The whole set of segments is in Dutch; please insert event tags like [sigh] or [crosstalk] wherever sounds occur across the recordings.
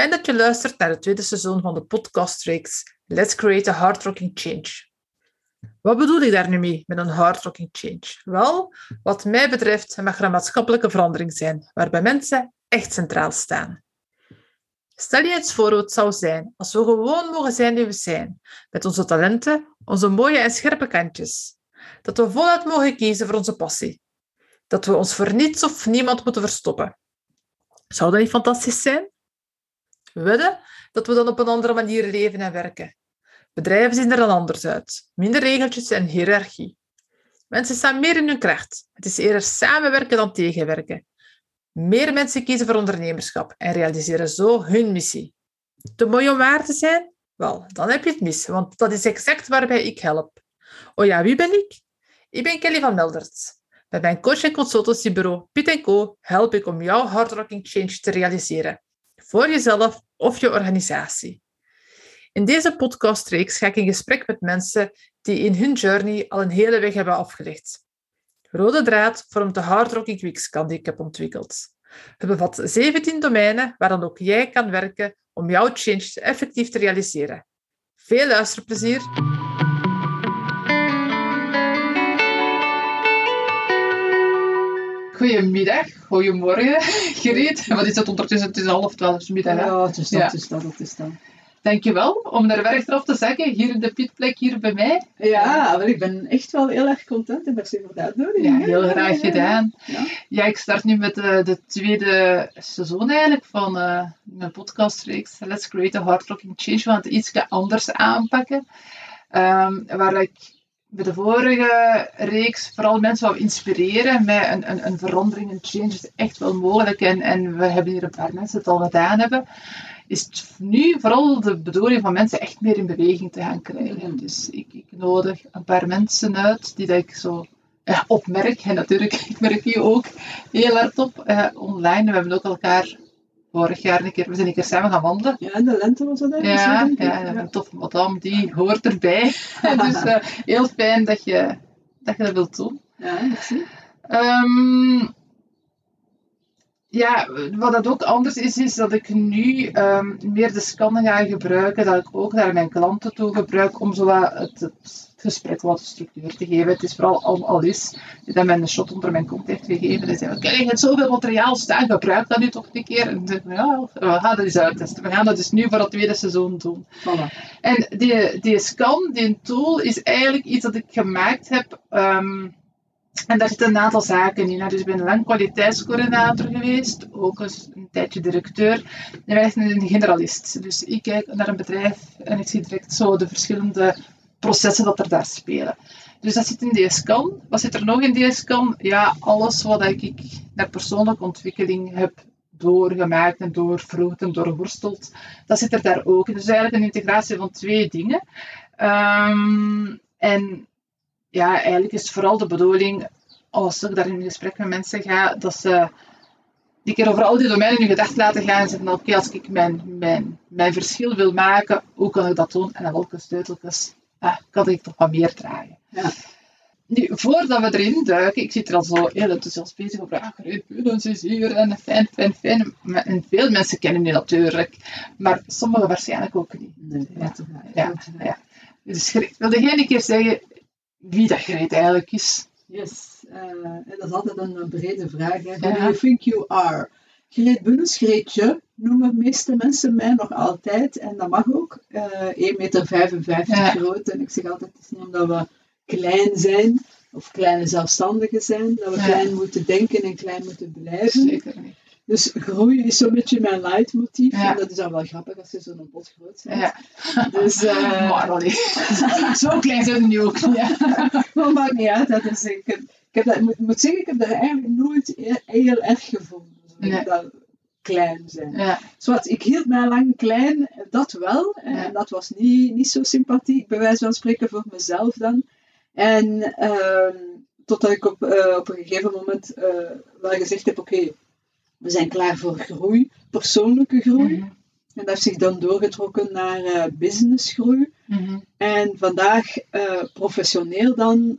Fijn dat je luistert naar het tweede seizoen van de podcastreeks Let's Create a Hard Rocking Change. Wat bedoel ik daar nu mee met een hard rocking change? Wel, wat mij betreft mag er een maatschappelijke verandering zijn, waarbij mensen echt centraal staan. Stel je eens voor hoe het zou zijn als we gewoon mogen zijn wie we zijn, met onze talenten, onze mooie en scherpe kantjes. Dat we voluit mogen kiezen voor onze passie. Dat we ons voor niets of niemand moeten verstoppen. Zou dat niet fantastisch zijn? Wedden dat we dan op een andere manier leven en werken. Bedrijven zien er dan anders uit. Minder regeltjes en hiërarchie. Mensen staan meer in hun kracht. Het is eerder samenwerken dan tegenwerken. Meer mensen kiezen voor ondernemerschap en realiseren zo hun missie. Te mooi om waar te zijn? Wel, dan heb je het mis, want dat is exact waarbij ik help. Oh ja, wie ben ik? Ik ben Kelly van Meldert. Met mijn coach- en consultancybureau Piet Co help ik om jouw hardrocking change te realiseren. Voor jezelf of je organisatie. In deze podcastreeks ga ik in gesprek met mensen die in hun journey al een hele weg hebben afgelegd. Rode draad vormt de Hard Rocking Weeks die ik heb ontwikkeld. Het bevat 17 domeinen waar dan ook jij kan werken om jouw change effectief te realiseren. Veel luisterplezier! Goedemiddag, goedemorgen, [laughs] Gereed. Wat is het ondertussen? Het is half twaalf middag. Ja, het is dat, het is dat, het is dat. Dankjewel om naar werk erop te zeggen, hier in de pitplek, hier bij mij. Ja, wel, ik ben echt wel heel erg content en merci voor de uitnodiging. Ja, heel graag gedaan. Ja. ja. ik start nu met de, de tweede seizoen eigenlijk van uh, mijn podcastreeks Let's Create a Hard Rocking Change. We gaan het iets anders aanpakken. Um, waar ik bij de vorige reeks vooral mensen wou inspireren met een, een, een verandering, een change is echt wel mogelijk. En, en we hebben hier een paar mensen het al gedaan hebben is het nu vooral de bedoeling van mensen echt meer in beweging te gaan krijgen. Dus ik, ik nodig een paar mensen uit die dat ik zo ja, opmerk. En natuurlijk, [laughs] ik merk je ook heel hard op uh, online. We hebben ook elkaar vorig jaar een keer, we zijn een keer samen gaan wandelen. Ja, in de lente was dat eigenlijk. Ja, zo, ja, ja, een toffe madame, die hoort erbij. [laughs] [laughs] dus uh, heel fijn dat je, dat je dat wilt doen. Ja, merci. Um, ja, wat dat ook anders is, is dat ik nu um, meer de scannen ga gebruiken, dat ik ook naar mijn klanten toe gebruik om zo wat het, het, gesprek wat structuur te geven. Het is vooral al, al is dat men een shot onder mijn kont heeft gegeven. En zei, kijk, je hebt zoveel materiaal staan, gebruik dat nu toch een keer. En ik ja, we gaan dat eens uittesten. We gaan dat dus nu voor het tweede seizoen doen. Voilà. En die, die scan, die tool, is eigenlijk iets dat ik gemaakt heb... Um, en daar zitten een aantal zaken in. Dus ik ben lang kwaliteitscoördinator geweest, ook eens een tijdje directeur. En wij zijn een generalist. Dus ik kijk naar een bedrijf en ik zie direct zo de verschillende processen dat er daar spelen. Dus dat zit in DSCAN. Wat zit er nog in DSCAN? Ja, alles wat ik naar persoonlijke ontwikkeling heb doorgemaakt en doorvroegd en doorworsteld, dat zit er daar ook in. Dus eigenlijk een integratie van twee dingen. Um, en ja, eigenlijk is vooral de bedoeling, als ik daar in gesprek met mensen ga, dat ze die keer over al die domeinen in gedacht laten gaan en zeggen, oké, als ik mijn, mijn, mijn verschil wil maken, hoe kan ik dat doen? En aan welke sleuteltjes ah, kan ik toch wat meer dragen? Ja. Nu, voordat we erin duiken, ik zit er al zo heel enthousiast bezig over, ah, Great is hier en fijn, fijn, fijn. En veel mensen kennen die natuurlijk, maar sommigen waarschijnlijk ook niet. Nee, ja, ja, ja. Dus wil jij een keer zeggen wie dat Greet eigenlijk is? Yes, uh, dat is altijd een brede vraag. Hè. Who do you think you are? Greet noemen de meeste mensen mij nog altijd. En dat mag ook. Uh, 1,55 meter ja. groot. En ik zeg altijd, het is niet omdat we klein zijn, of kleine zelfstandigen zijn, dat we ja. klein moeten denken en klein moeten blijven. Zeker niet. Dus groei is zo'n beetje mijn leidmotief. Ja. En dat is dan wel grappig als je zo'n bot groot bent. Ja. Dus, uh, [laughs] maar. [laughs] Zo klein zijn we nu ook niet. [laughs] maar maakt niet uit. Dat is, ik, heb, ik heb dat, moet, moet zeggen, ik heb dat eigenlijk nooit heel erg gevonden. Nee. Dat klein zijn. Ja. Zoals, ik hield mij lang klein, dat wel. En Ja. dat was niet, niet zo sympathiek, bij wijze van spreken, voor mezelf dan. En ehm totdat ik op, eh, op een gegeven moment eh, wel gezegd heb, oké, we zijn klaar voor groei, persoonlijke groei. Mhm. En dat heeft zich dan doorgetrokken naar eh businessgroei. Mhm. En vandaag professioneel dan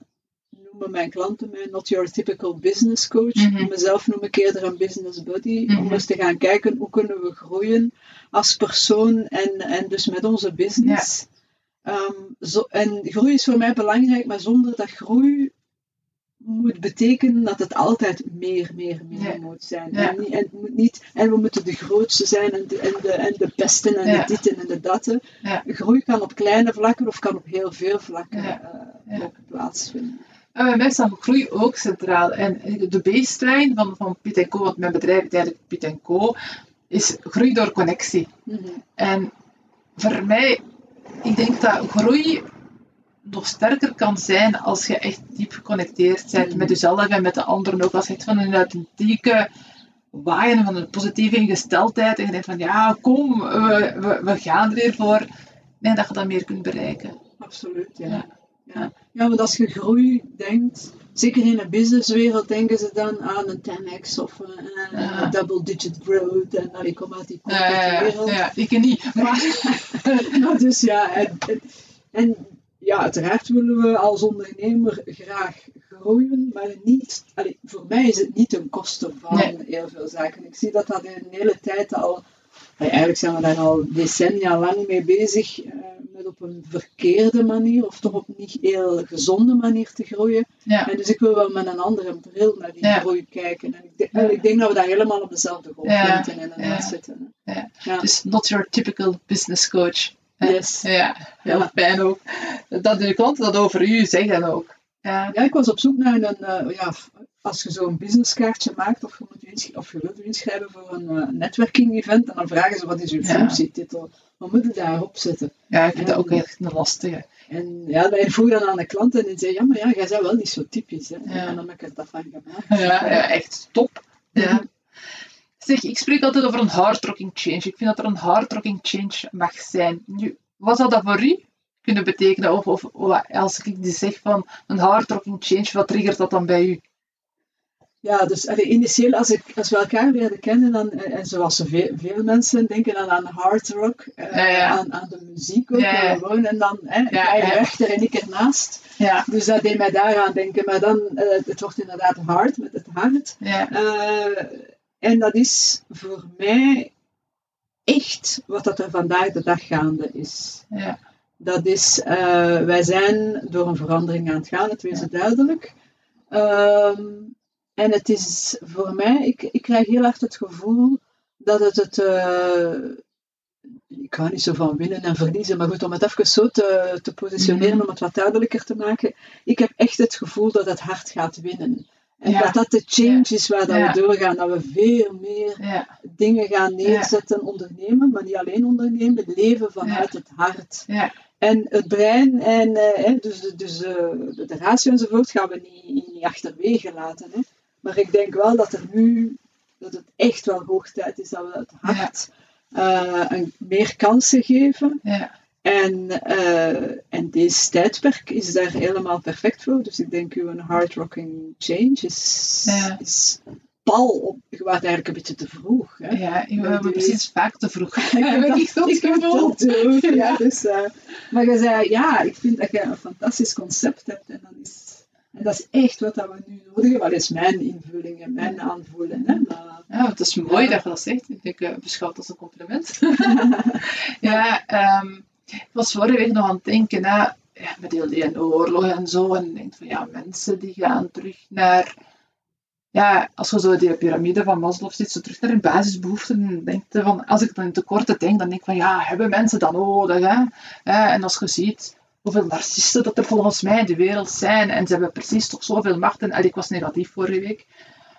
noemen mijn klanten mij not your typical business coach. Mhm. Mezelf noem ik eerder een business buddy. Om Mhm. eens te gaan kijken hoe kunnen we groeien als persoon en, en dus met onze business. Ehm, zo, en groei is voor mij belangrijk, maar zonder dat groei moet betekenen dat het altijd meer, meer, meer Ja. moet zijn. Ja. En, niet, en, moet niet, en we moeten de grootste zijn en de, en de, en de beste en Ja. de ditten en de datten. Ja. Groei kan op kleine vlakken of kan op heel veel vlakken eh, ook plaatsvinden. En bij mij staat groei ook centraal. En de baseline van, van Piet Co, want mijn bedrijf is eigenlijk Piet Co, is groei door connectie. Mhm. En voor mij, ik denk dat groei nog sterker kan zijn als je echt diep geconnecteerd bent Mhm. met jezelf en met de anderen ook. Als je echt van een authentieke waaien, van een positieve ingesteldheid en je denkt van ja, kom, we, we, we gaan er weer voor. Nee, dat je dat meer kunt bereiken. Absoluut, ja. Ja. Ja. Ja. want als je groei denkt, zeker in de businesswereld denken ze dan aan een 10x of een, een Ja. double digit growth. En nou, ik kom uit die corporate wereld. ja, ik niet. [laughs] Maar, [laughs] Nou, dus ja, en, en, en ja, uiteraard willen we als ondernemer graag groeien, maar niet, allee, voor mij is het niet ten koste van Nee. heel veel zaken. Ik zie dat dat in een hele tijd al, eigenlijk zijn we daar al decennia lang mee bezig, eh, met op een verkeerde manier, of toch op niet heel gezonde manier te groeien. ja. En dus ik wil wel met een andere bril naar die Ja. groei kijken. En ik, en ik denk dat we daar helemaal op dezelfde Ja. golflengte inderdaad Ja. zitten. Ja. Dus not your typical business coach. Yes. Ja, heel Ja. fijn ook. Dat de klanten dat over u zeggen ook. Ja. Ja, ik was op zoek naar een, eh, ja, als je zo'n businesskaartje maakt of je, moet je, of je wilt je inschrijven voor een eh, netwerking event en dan vragen ze wat is uw functietitel, wat moet je daarop zetten? ja, ik vind dat Ja. ook echt een lastige. En ja, ik vroeg dan aan de klant en die zei, ja maar ja, jij bent wel niet zo typisch. Hè? Ja. En dan heb ik er dat van gemaakt. Ja, ja echt top. Ja. Zeg, ik spreek altijd over een hardrocking change. Ik vind dat er een hardrocking change mag zijn. Nu, wat zou dat voor u kunnen betekenen? Of, of als ik die zeg van een hardrocking change, wat triggert dat dan bij u? Ja, dus allee, initieel als, ik, als we elkaar leerden kennen, dan, eh, en zoals zoveel veel mensen denken dan aan hard rock, eh, Ja, ja. Aan, aan de muziek ook, Ja, wonen, en dan hè, jij rechter en ik ernaast. Ja. Dus dat deed mij daaraan denken. Maar dan, eh, het wordt inderdaad hard met het hart. Eh, en dat is voor mij echt wat dat er vandaag de dag gaande is. Ja. Dat is, eh, wij zijn door een verandering aan het gaan, het wees duidelijk. Ehm, en het is voor mij, ik, ik krijg heel hard het gevoel dat het het. eh, ik hou niet zo van winnen en verliezen, maar goed, om het even zo te, te positioneren, Mhm. om het wat duidelijker te maken. Ik heb echt het gevoel dat het hart gaat winnen. En Ja. dat dat de change is waar dat Ja. we doorgaan. Dat we veel meer dingen gaan neerzetten, ondernemen, maar niet alleen ondernemen, leven vanuit het hart. Ja. En het brein en eh, dus, de, dus eh, de, de ratio enzovoort gaan we niet, niet achterwege laten. Hè. Maar ik denk wel dat er nu, dat het echt wel hoog tijd is dat we het hart eh, een, meer kansen geven. Ja. En, eh, en deze tijdperk is daar helemaal perfect voor. Dus ik denk uw hard rocking change is, Ja. is pal op. Je was eigenlijk een beetje te vroeg. Hè? Ja, we Ja, hebben die- precies vaak te vroeg. [laughs] Ik heb heb ik dat ik heb gevoel. dat ook, ja, dus, eh, maar je zei, ja, ik vind dat je een fantastisch concept hebt. En, dan is, en dat is echt wat dat we nu nodig hebben. Dat is mijn invulling en mijn aanvoelen. Hè? Maar, Ja, het is mooi Ja. dat je dat zegt. Ik denk, eh, beschouw het als een compliment. [laughs] ja, ehm, ik was vorige week nog aan het denken, hè, ja, met heel die oorlog en zo. En ik denk van, ja, mensen die gaan terug naar... Ja, als je zo die piramide van Maslow ziet, zo terug naar hun basisbehoeften, dan denk van, als ik dan in tekorten denk, dan denk ik van, ja, hebben mensen dat nodig? Hè? Hè, En als je ziet hoeveel narcisten dat er volgens mij in de wereld zijn, en ze hebben precies toch zoveel macht, en ik was negatief vorige week,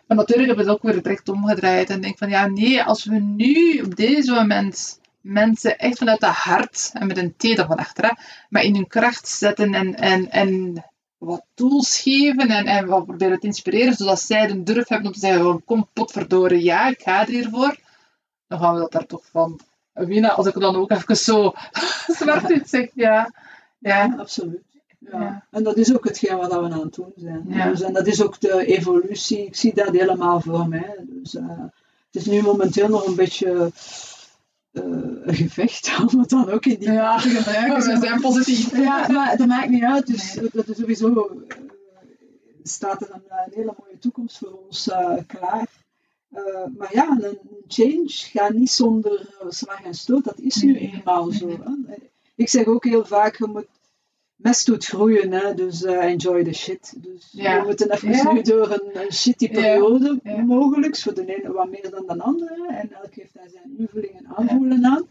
maar natuurlijk hebben we het ook weer direct omgedraaid en denk van ja, nee, als we nu op deze moment mensen echt vanuit het hart, en met een T van achter, hè, maar in hun kracht zetten en, en, en wat tools geven en, en wat proberen te inspireren, zodat zij de durf hebben om te zeggen van kom potverdorie, ja, ik ga er hiervoor, dan gaan we dat daar toch van winnen. Als ik dan ook even zo [laughs] zwart in zeg, ja. Ja, absoluut. Ja. Ja. En dat is ook hetgeen wat we aan het doen zijn. Ja. Dus, en dat is ook de evolutie. Ik zie dat helemaal voor mij. Dus, eh, het is nu momenteel nog een beetje eh, een gevecht, [laughs] om het dan ook in die Ja. [laughs] te gebruiken. we zijn positief. Ja, maar dat maakt niet uit. Dus Nee. dat is sowieso. eh, staat er een, een hele mooie toekomst voor ons klaar. Maar ja, een change gaat niet zonder slag en stoot. Dat is nu eenmaal zo. Hè. Ik zeg ook heel vaak, je moet, mest doet groeien, hè, dus enjoy the shit. Dus Ja. we moeten even Ja. nu door een, een shitty periode, Ja. mogelijk. Voor de ene wat meer dan de andere. En elk heeft daar zijn invulling en aanvoelen aan.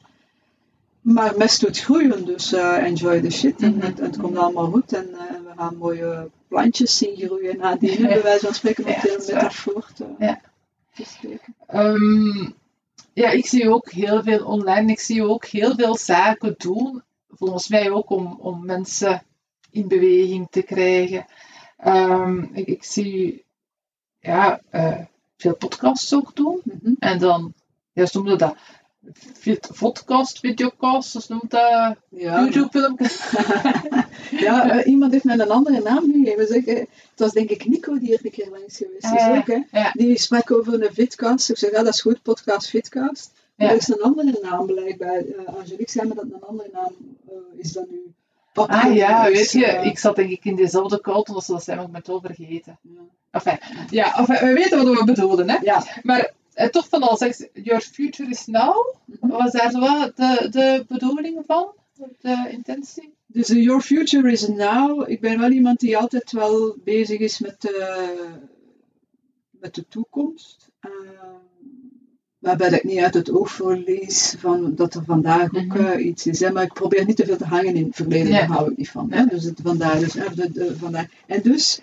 Maar mest doet groeien, dus eh, enjoy the shit. En Mhm. het, het komt allemaal goed. En eh, we gaan mooie plantjes zien groeien nadien. Ja. Bij wijze van spreken, heel waar. metafoor te, Ja. te spreken. Ehm, ja, ik zie ook heel veel online. Ik zie ook heel veel zaken doen. Volgens mij ook om, om mensen in beweging te krijgen. Ehm, ik, ik zie ja, eh, veel podcasts ook doen. Mhm. En dan, ja, ze noemden dat podcast, videocast, ze noemt dat Ja, YouTube-filmpjes. [laughs] ja eh, iemand heeft mij een andere naam gegeven. Zeg, eh, het was denk ik Nico die er een keer langs geweest is. Ook, hè? Ja. Die sprak over een vidcast. Ik zeg, ja, dat is goed, podcast, vidcast. Ja. er is een andere naam blijkbaar. Eh Angelique zei me dat een andere naam eh, is dan nu. Ah ja, Dus, weet je, eh, ik zat denk ik in dezelfde cult, ze dat zijn, ben het al vergeten. ja. Enfin, ja, enfin, we weten wat we bedoelden, hè. Ja, Maar eh, toch van al zegt, your future is now. Mhm. Was daar zo wat de, de bedoeling van? De intentie? Dus Your Future is Now. Ik ben wel iemand die altijd wel bezig is met de, met de toekomst. Uh, waarbij ik niet uit het oog verlies van dat er vandaag ook Mhm. eh, iets is. Hè? Maar ik probeer niet te veel te hangen in het verleden, Ja. daar hou ik niet van. Hè? Ja. Dus het vandaag. Dus, hè, de, de, vandaag. En dus,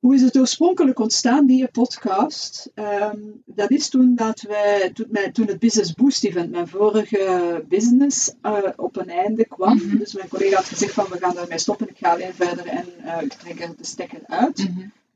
hoe is het oorspronkelijk ontstaan, die podcast? Ehm, dat is toen, dat wij, toen, mijn, toen het Business Boost Event, mijn vorige business, eh, op een einde kwam. Mhm. Dus mijn collega had gezegd van, we gaan daarmee stoppen, ik ga alleen verder en eh, ik trek er de stekker uit.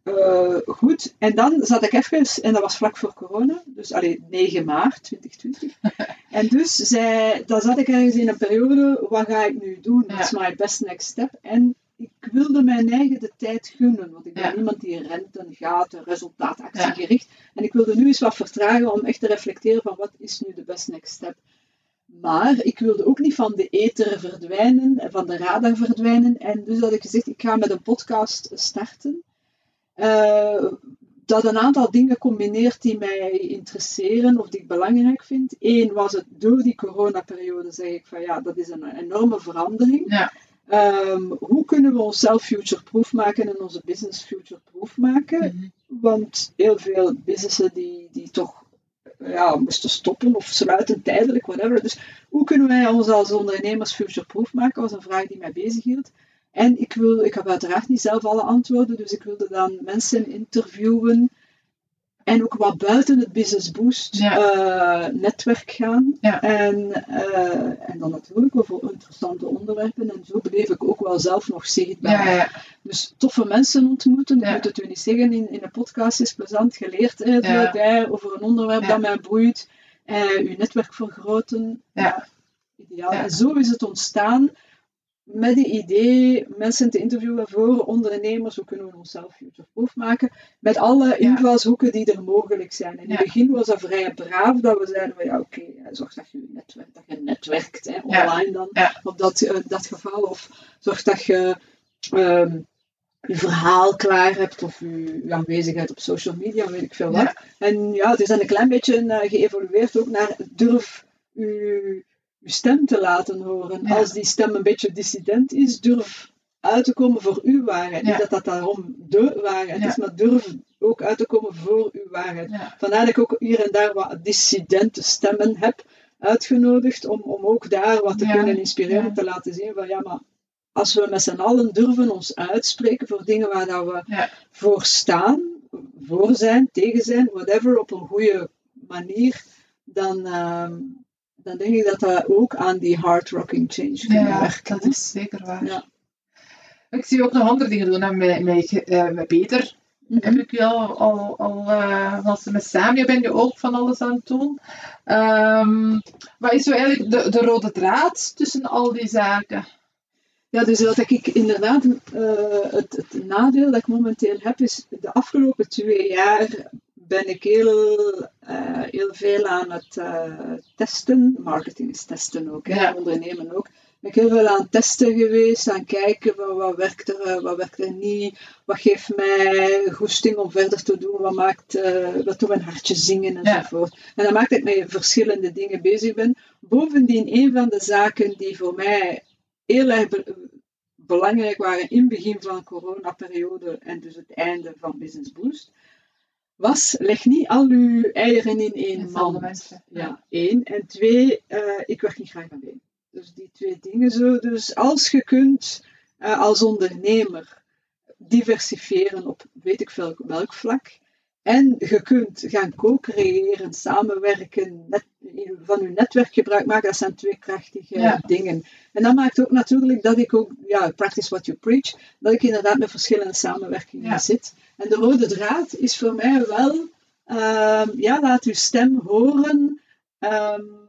Eh, goed, en dan zat ik even, en dat was vlak voor corona, dus alleen 9 maart 2020. [laughs] en dus zei, dan zat ik ergens in een periode, wat ga ik nu doen? Wat is my best next step? En ik wilde mijn eigen de tijd gunnen, want ik ben Ja. iemand die rent en gaat, en resultaatactiegericht. En ik wilde nu eens wat vertragen om echt te reflecteren van wat is nu de best next step. Maar ik wilde ook niet van de ether verdwijnen, en van de radar verdwijnen. En dus had ik gezegd, ik ga met een podcast starten. Eh, dat een aantal dingen combineert die mij interesseren of die ik belangrijk vind. Eén was het door die coronaperiode zeg ik van ja, dat is een enorme verandering. Ja. Ehm, hoe kunnen we onszelf future-proof maken en onze business future-proof maken? Mhm. Want heel veel businessen die, die toch ja, moesten stoppen of sluiten tijdelijk, whatever. Dus hoe kunnen wij ons als ondernemers future-proof maken, was een vraag die mij bezighield. En ik, wil, ik heb uiteraard niet zelf alle antwoorden, dus ik wilde dan mensen interviewen en ook wat buiten het Business Boost Ja. eh, netwerk gaan. Ja. En, eh, en dan natuurlijk over interessante onderwerpen. En zo bleef ik ook wel zelf nog zichtbaar. Ja, ja. Dus toffe mensen ontmoeten. Ik moet het u niet zeggen, in, in een podcast is plezant geleerd over een onderwerp dat mij boeit. Eh, uw netwerk vergroten. Ja. ideaal. En zo is het ontstaan met het idee mensen te interviewen voor ondernemers. Hoe kunnen we onszelf future-proof maken? Met alle invalshoeken die er mogelijk zijn. In Ja. het begin was dat vrij braaf, dat we zeiden van ja, oké, zorg dat je, netwerk, dat je netwerkt, hè, Ja. online dan, Ja. op dat, eh, dat geval. Of zorg dat je ehm, je verhaal klaar hebt of je, je aanwezigheid op social media, weet ik veel wat. En ja, het is dan een klein beetje eh, geëvolueerd ook naar durf je, je stem te laten horen. Ja. Als die stem een beetje dissident is, durf uit te komen voor uw waarheid. Ja. Niet dat dat daarom de waarheid Ja. is, maar durf ook uit te komen voor uw waarheid. Vandaar dat ik ook hier en daar wat dissidente stemmen heb uitgenodigd om, om ook daar wat te kunnen inspireren, te laten zien van ja, maar als we met z'n allen durven ons uitspreken voor dingen waar dat we voor staan, voor zijn, tegen zijn, whatever, op een goede manier, dan, ehm, dan denk ik dat dat ook aan die hard rocking change kan Ja, werken. dat is zeker waar. Ja. Ik zie ook nog andere dingen doen. hè. Met, met, eh, met Beter heb Mhm. ik je al, al, al eh, als met Samia ben je ook van alles aan het doen. Ehm, wat is zo eigenlijk de, de rode draad tussen al die zaken? Ja, dus wat ik inderdaad, eh, het, het nadeel dat ik momenteel heb, is de afgelopen twee jaar ben ik heel, eh, heel veel aan het eh, testen. Marketing is testen ook, hè, Ja. ondernemen ook. ik heel veel aan testen geweest, aan kijken wat, wat, werkt er, eh, wat werkt er niet, wat geeft mij goesting om verder te doen, wat maakt, uh, wat doet mijn hartje zingen enzovoort. En dat maakt dat ik met verschillende dingen bezig ben. Bovendien, een van de zaken die voor mij heel erg belangrijk waren in het begin van de coronaperiode en dus het einde van Business Boost, was, leg niet al uw eieren in één mand. Ja, één. En twee, uh, ik werk niet graag alleen. Dus die twee dingen zo. Dus als je kunt uh, als ondernemer diversifiëren op weet ik veel welk vlak. En je kunt gaan co-creëren, samenwerken, net, van je netwerk gebruik maken. Dat zijn twee krachtige dingen. En dat maakt ook natuurlijk dat ik ook, ja, practice what you preach, dat ik inderdaad met verschillende samenwerkingen zit. En de rode draad is voor mij wel, um, ja, laat uw stem horen. Um,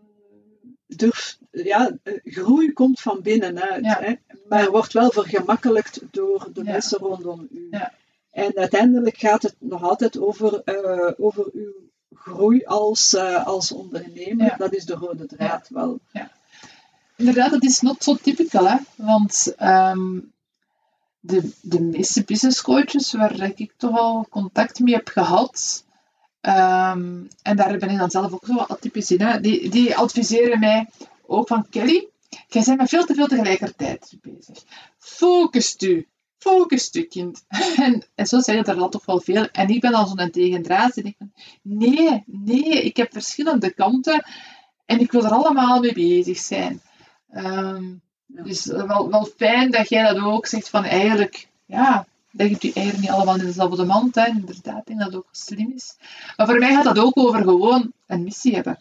durf, ja, groei komt van binnenuit, hè, maar wordt wel vergemakkelijkt door de mensen rondom u. En uiteindelijk gaat het nog altijd over, uh, over uw groei als, uh, als ondernemer. Dat is de rode draad wel. Inderdaad, dat is not zo typical, hè? want um, de, de meeste business coaches waar ik toch al contact mee heb gehad, Um, en daar ben ik dan zelf ook zo wat atypisch in. Hè. Die, die adviseren mij ook van Kelly, jij bent met veel te veel tegelijkertijd bezig. Focus u. Focus u, kind. [laughs] En, en zo zeggen er dan toch wel veel. En ik ben dan zo'n tegendraad. En ik van, nee, nee, ik heb verschillende kanten. En ik wil er allemaal mee bezig zijn. Um, Dus wel, wel fijn dat jij dat ook zegt van eigenlijk, ja, leggen die eieren niet allemaal in dezelfde mand. Hè. Inderdaad, ik denk dat dat ook slim is. Maar voor mij gaat dat ook over gewoon een missie hebben.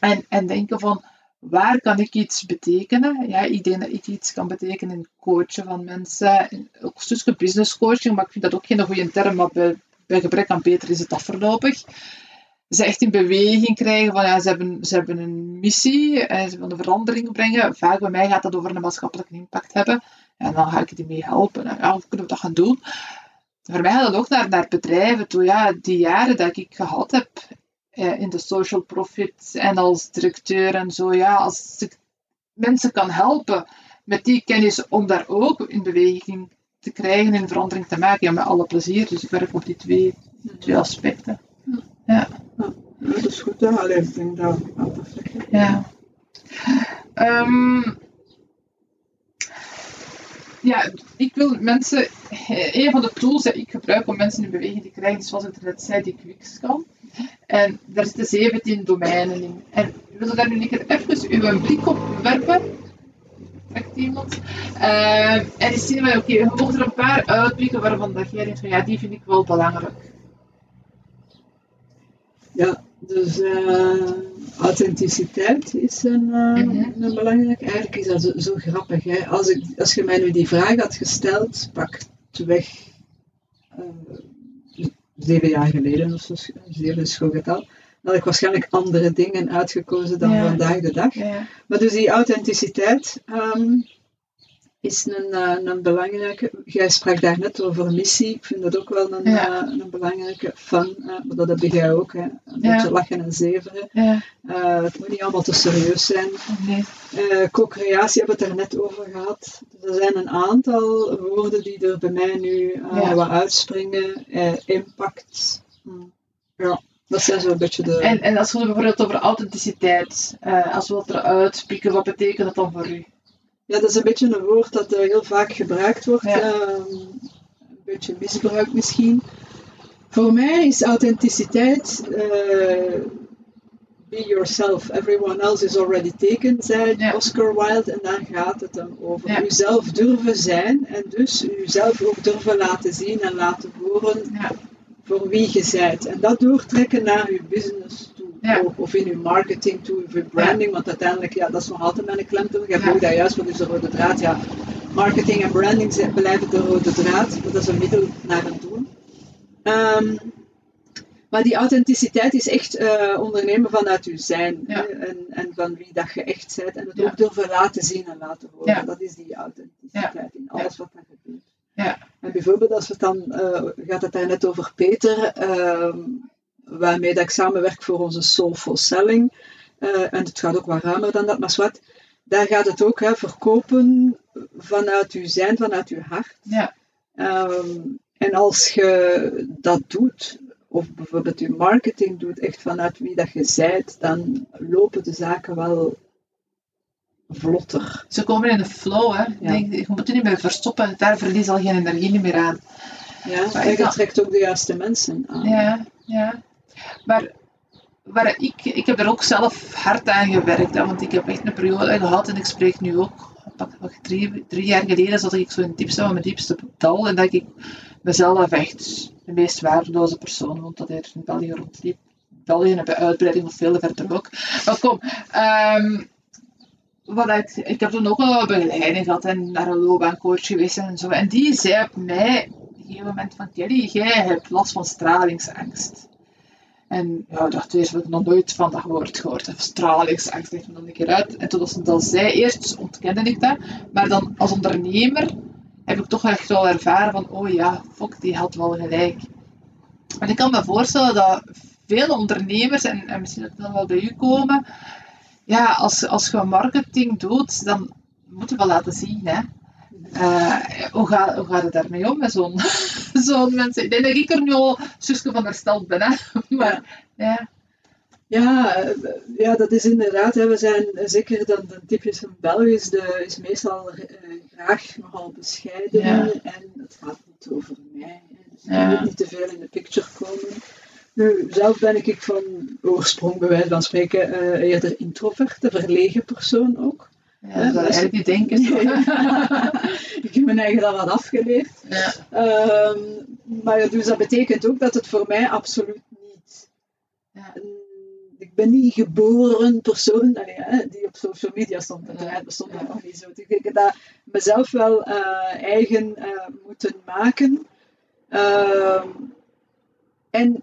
En, en denken van, waar kan ik iets betekenen? Ja, ik denk dat ik iets kan betekenen in coachen van mensen. Ook een stukje business coaching, maar ik vind dat ook geen goede term, maar bij, bij gebrek aan beter is het afverlopig ze echt in beweging krijgen van ja, ze hebben, ze hebben een missie en ze willen verandering brengen. Vaak bij mij gaat dat over een maatschappelijke impact hebben. En dan ga ik die mee helpen. En ja, hoe kunnen we dat gaan doen? Voor mij gaat dat ook naar, naar bedrijven toe. Ja, die jaren dat ik gehad heb eh, in de social profit en als directeur en zo. Ja, als ik mensen kan helpen met die kennis om daar ook in beweging te krijgen en verandering te maken. Ja, met alle plezier. Dus ik werk op die twee, twee aspecten. Ja. dat is goed. Hè? Alleen, ik denk dat perfect Ja. Um, ja, ik wil mensen, een van de tools die ik gebruik om mensen in beweging te krijgen, is zoals internet zei, die Quickscan. En daar zitten 17 domeinen in. En we willen daar nu even uw blik op werpen. Trekt iemand? Uh, en die zien wij, oké, okay, we mogen er een paar uitpikken waarvan dat jij denkt van ja, die vind ik wel belangrijk. Ja, dus uh, authenticiteit is een, uh, mm een belangrijk. Eigenlijk is dat zo, zo, grappig. Hè? Als, ik, als je mij nu die vraag had gesteld, pak weg uh, zeven jaar geleden of zo, zeven schoolgetal, dan had ik waarschijnlijk andere dingen uitgekozen dan vandaag de dag. Ja. Maar dus die authenticiteit, um, is een, uh, een belangrijke. Jij sprak daar net over missie. Ik vind dat ook wel een, uh, een belangrijke. Fun, uh, maar dat heb jij ook. Hè. Een ja. beetje lachen en zeveren. Ja. het moet niet allemaal te serieus zijn. Nee. Co-creatie hebben we het er net over gehad. er zijn een aantal woorden die er bij mij nu wat uitspringen. impact. Hmm. Ja. Dat zijn zo'n beetje de... En, en als we het bijvoorbeeld over authenticiteit, als we dat eruit pikken, wat betekent dat dan voor u? Ja, dat is een beetje een woord dat heel vaak gebruikt wordt. Ehm, een beetje misbruikt misschien. Voor mij is authenticiteit uh, be yourself. Everyone else is already taken, zei Oscar Wilde. En daar gaat het dan over. Ja. Uzelf durven zijn en dus uzelf ook durven laten zien en laten horen voor wie je bent. En dat doortrekken naar uw business ja. Of, in uw marketing toe, of uw branding, want uiteindelijk, ja, dat is nog altijd mijn klemtoon. Je hebt daar juist, wat is de rode draad? Ja, marketing en branding blijven de rode draad, dat is een middel naar een doel. Um, maar die authenticiteit is echt uh, ondernemen vanuit uw zijn en, en van wie dat je echt bent en het ook durven laten zien en laten horen. Dat is die authenticiteit in alles wat er gebeurt. Ja. En bijvoorbeeld als we dan, uh, gaat het daar net over Peter, uh, waarmee dat ik samenwerk voor onze Soulful Selling. Uh, en het gaat ook wat ruimer dan dat, maar wat. daar gaat het ook hè, verkopen vanuit uw zijn, vanuit uw hart. Ja. Ehm, en als je dat doet, of bijvoorbeeld je marketing doet, echt vanuit wie dat je zijt, dan lopen de zaken wel vlotter. Ze komen in de flow, hè. Denk, je moet je niet meer verstoppen, daar verlies al geen energie meer aan. Ja, maar je trekt ook de juiste mensen aan. Ja, ja. Maar waar ik, ik heb er ook zelf hard aan gewerkt, hè, want ik heb echt een periode gehad en ik spreek nu ook, drie, drie jaar geleden zat ik zo in diepste van mijn diepste dal en dat ik mezelf echt de meest waardeloze persoon vond dat er in België rondliep. België hebben uitbreiding of veel verder ook. Maar kom, um, wat ik, ik heb toen ook al begeleiding gehad en naar een loopbaancoach geweest en zo. En die zei op mij op een gegeven moment van Kelly, jij hebt last van stralingsangst. En ja, ik dacht eerst, heb ik nog nooit van dat woord gehoord. Stralingsangst, ligt me dan een keer uit. En toen ze dat zei, eerst ontkende ik dat. Maar dan als ondernemer heb ik toch echt wel ervaren van, oh ja, fuck, die had wel gelijk. En ik kan me voorstellen dat veel ondernemers, en, en misschien dat dan wel bij u komen, ja, als, als je marketing doet, dan moet je wel laten zien, hè. Uh, hoe, gaat, hoe gaat het daarmee om met zo'n zo'n mensen? Ik denk dat ik er nu al zusje van hersteld ben, hè. [laughs] Maar, ja. Ja, eh, ja, dat is inderdaad. Hè. We zijn zeker dan de typisch van België is, de, is meestal uh, graag nogal bescheiden en het gaat niet over mij. Dus je moet niet te veel in de picture komen. Nu, zelf ben ik van oorsprong, bij wijze van spreken, uh, eerder introvert, een verlegen persoon ook. Ja, dat is eigenlijk niet denken. [laughs] ik heb mijn eigen dat wat afgeleerd. Ja. Um, maar dus dat betekent ook dat het voor mij absoluut niet. Ja. Ik ben niet geboren persoon allee, hè, die op social media stond. Dat ja. bestond ja. nog niet zo. Ik denk dat mezelf wel uh, eigen uh, moeten maken. Uh, en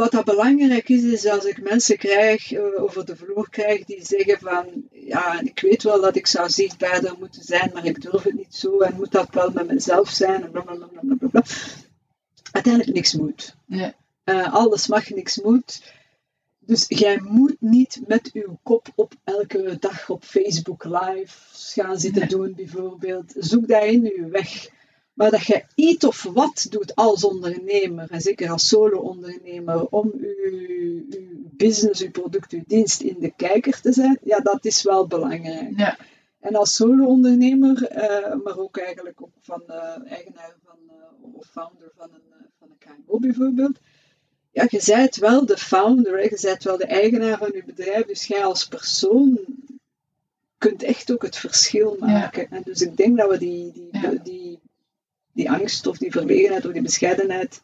wat dat belangrijk is, is als ik mensen krijg, uh, over de vloer krijg, die zeggen van, ja, ik weet wel dat ik zou zichtbaarder moeten zijn, maar ik durf het niet zo en moet dat wel met mezelf zijn en blablabla. Bla, bla, bla, Uiteindelijk niks moet. Ja. Uh, alles mag, niks moet. Dus jij moet niet met uw kop op elke dag op Facebook live gaan zitten doen, bijvoorbeeld. Zoek daarin uw weg. Maar dat je iets of wat doet als ondernemer, en zeker als solo-ondernemer, om uw, uw, business, uw product, uw dienst in de kijker te zijn, ja, dat is wel belangrijk. Ja. En als solo-ondernemer, uh, maar ook eigenlijk ook van uh, eigenaar van, uh, of founder van een, van een KMO bijvoorbeeld, ja, je bent wel de founder, je bent wel de eigenaar van je bedrijf, dus jij als persoon kunt echt ook het verschil maken. Ja. En dus ik denk dat we die, die, Ja. die die angst of die verlegenheid of die bescheidenheid.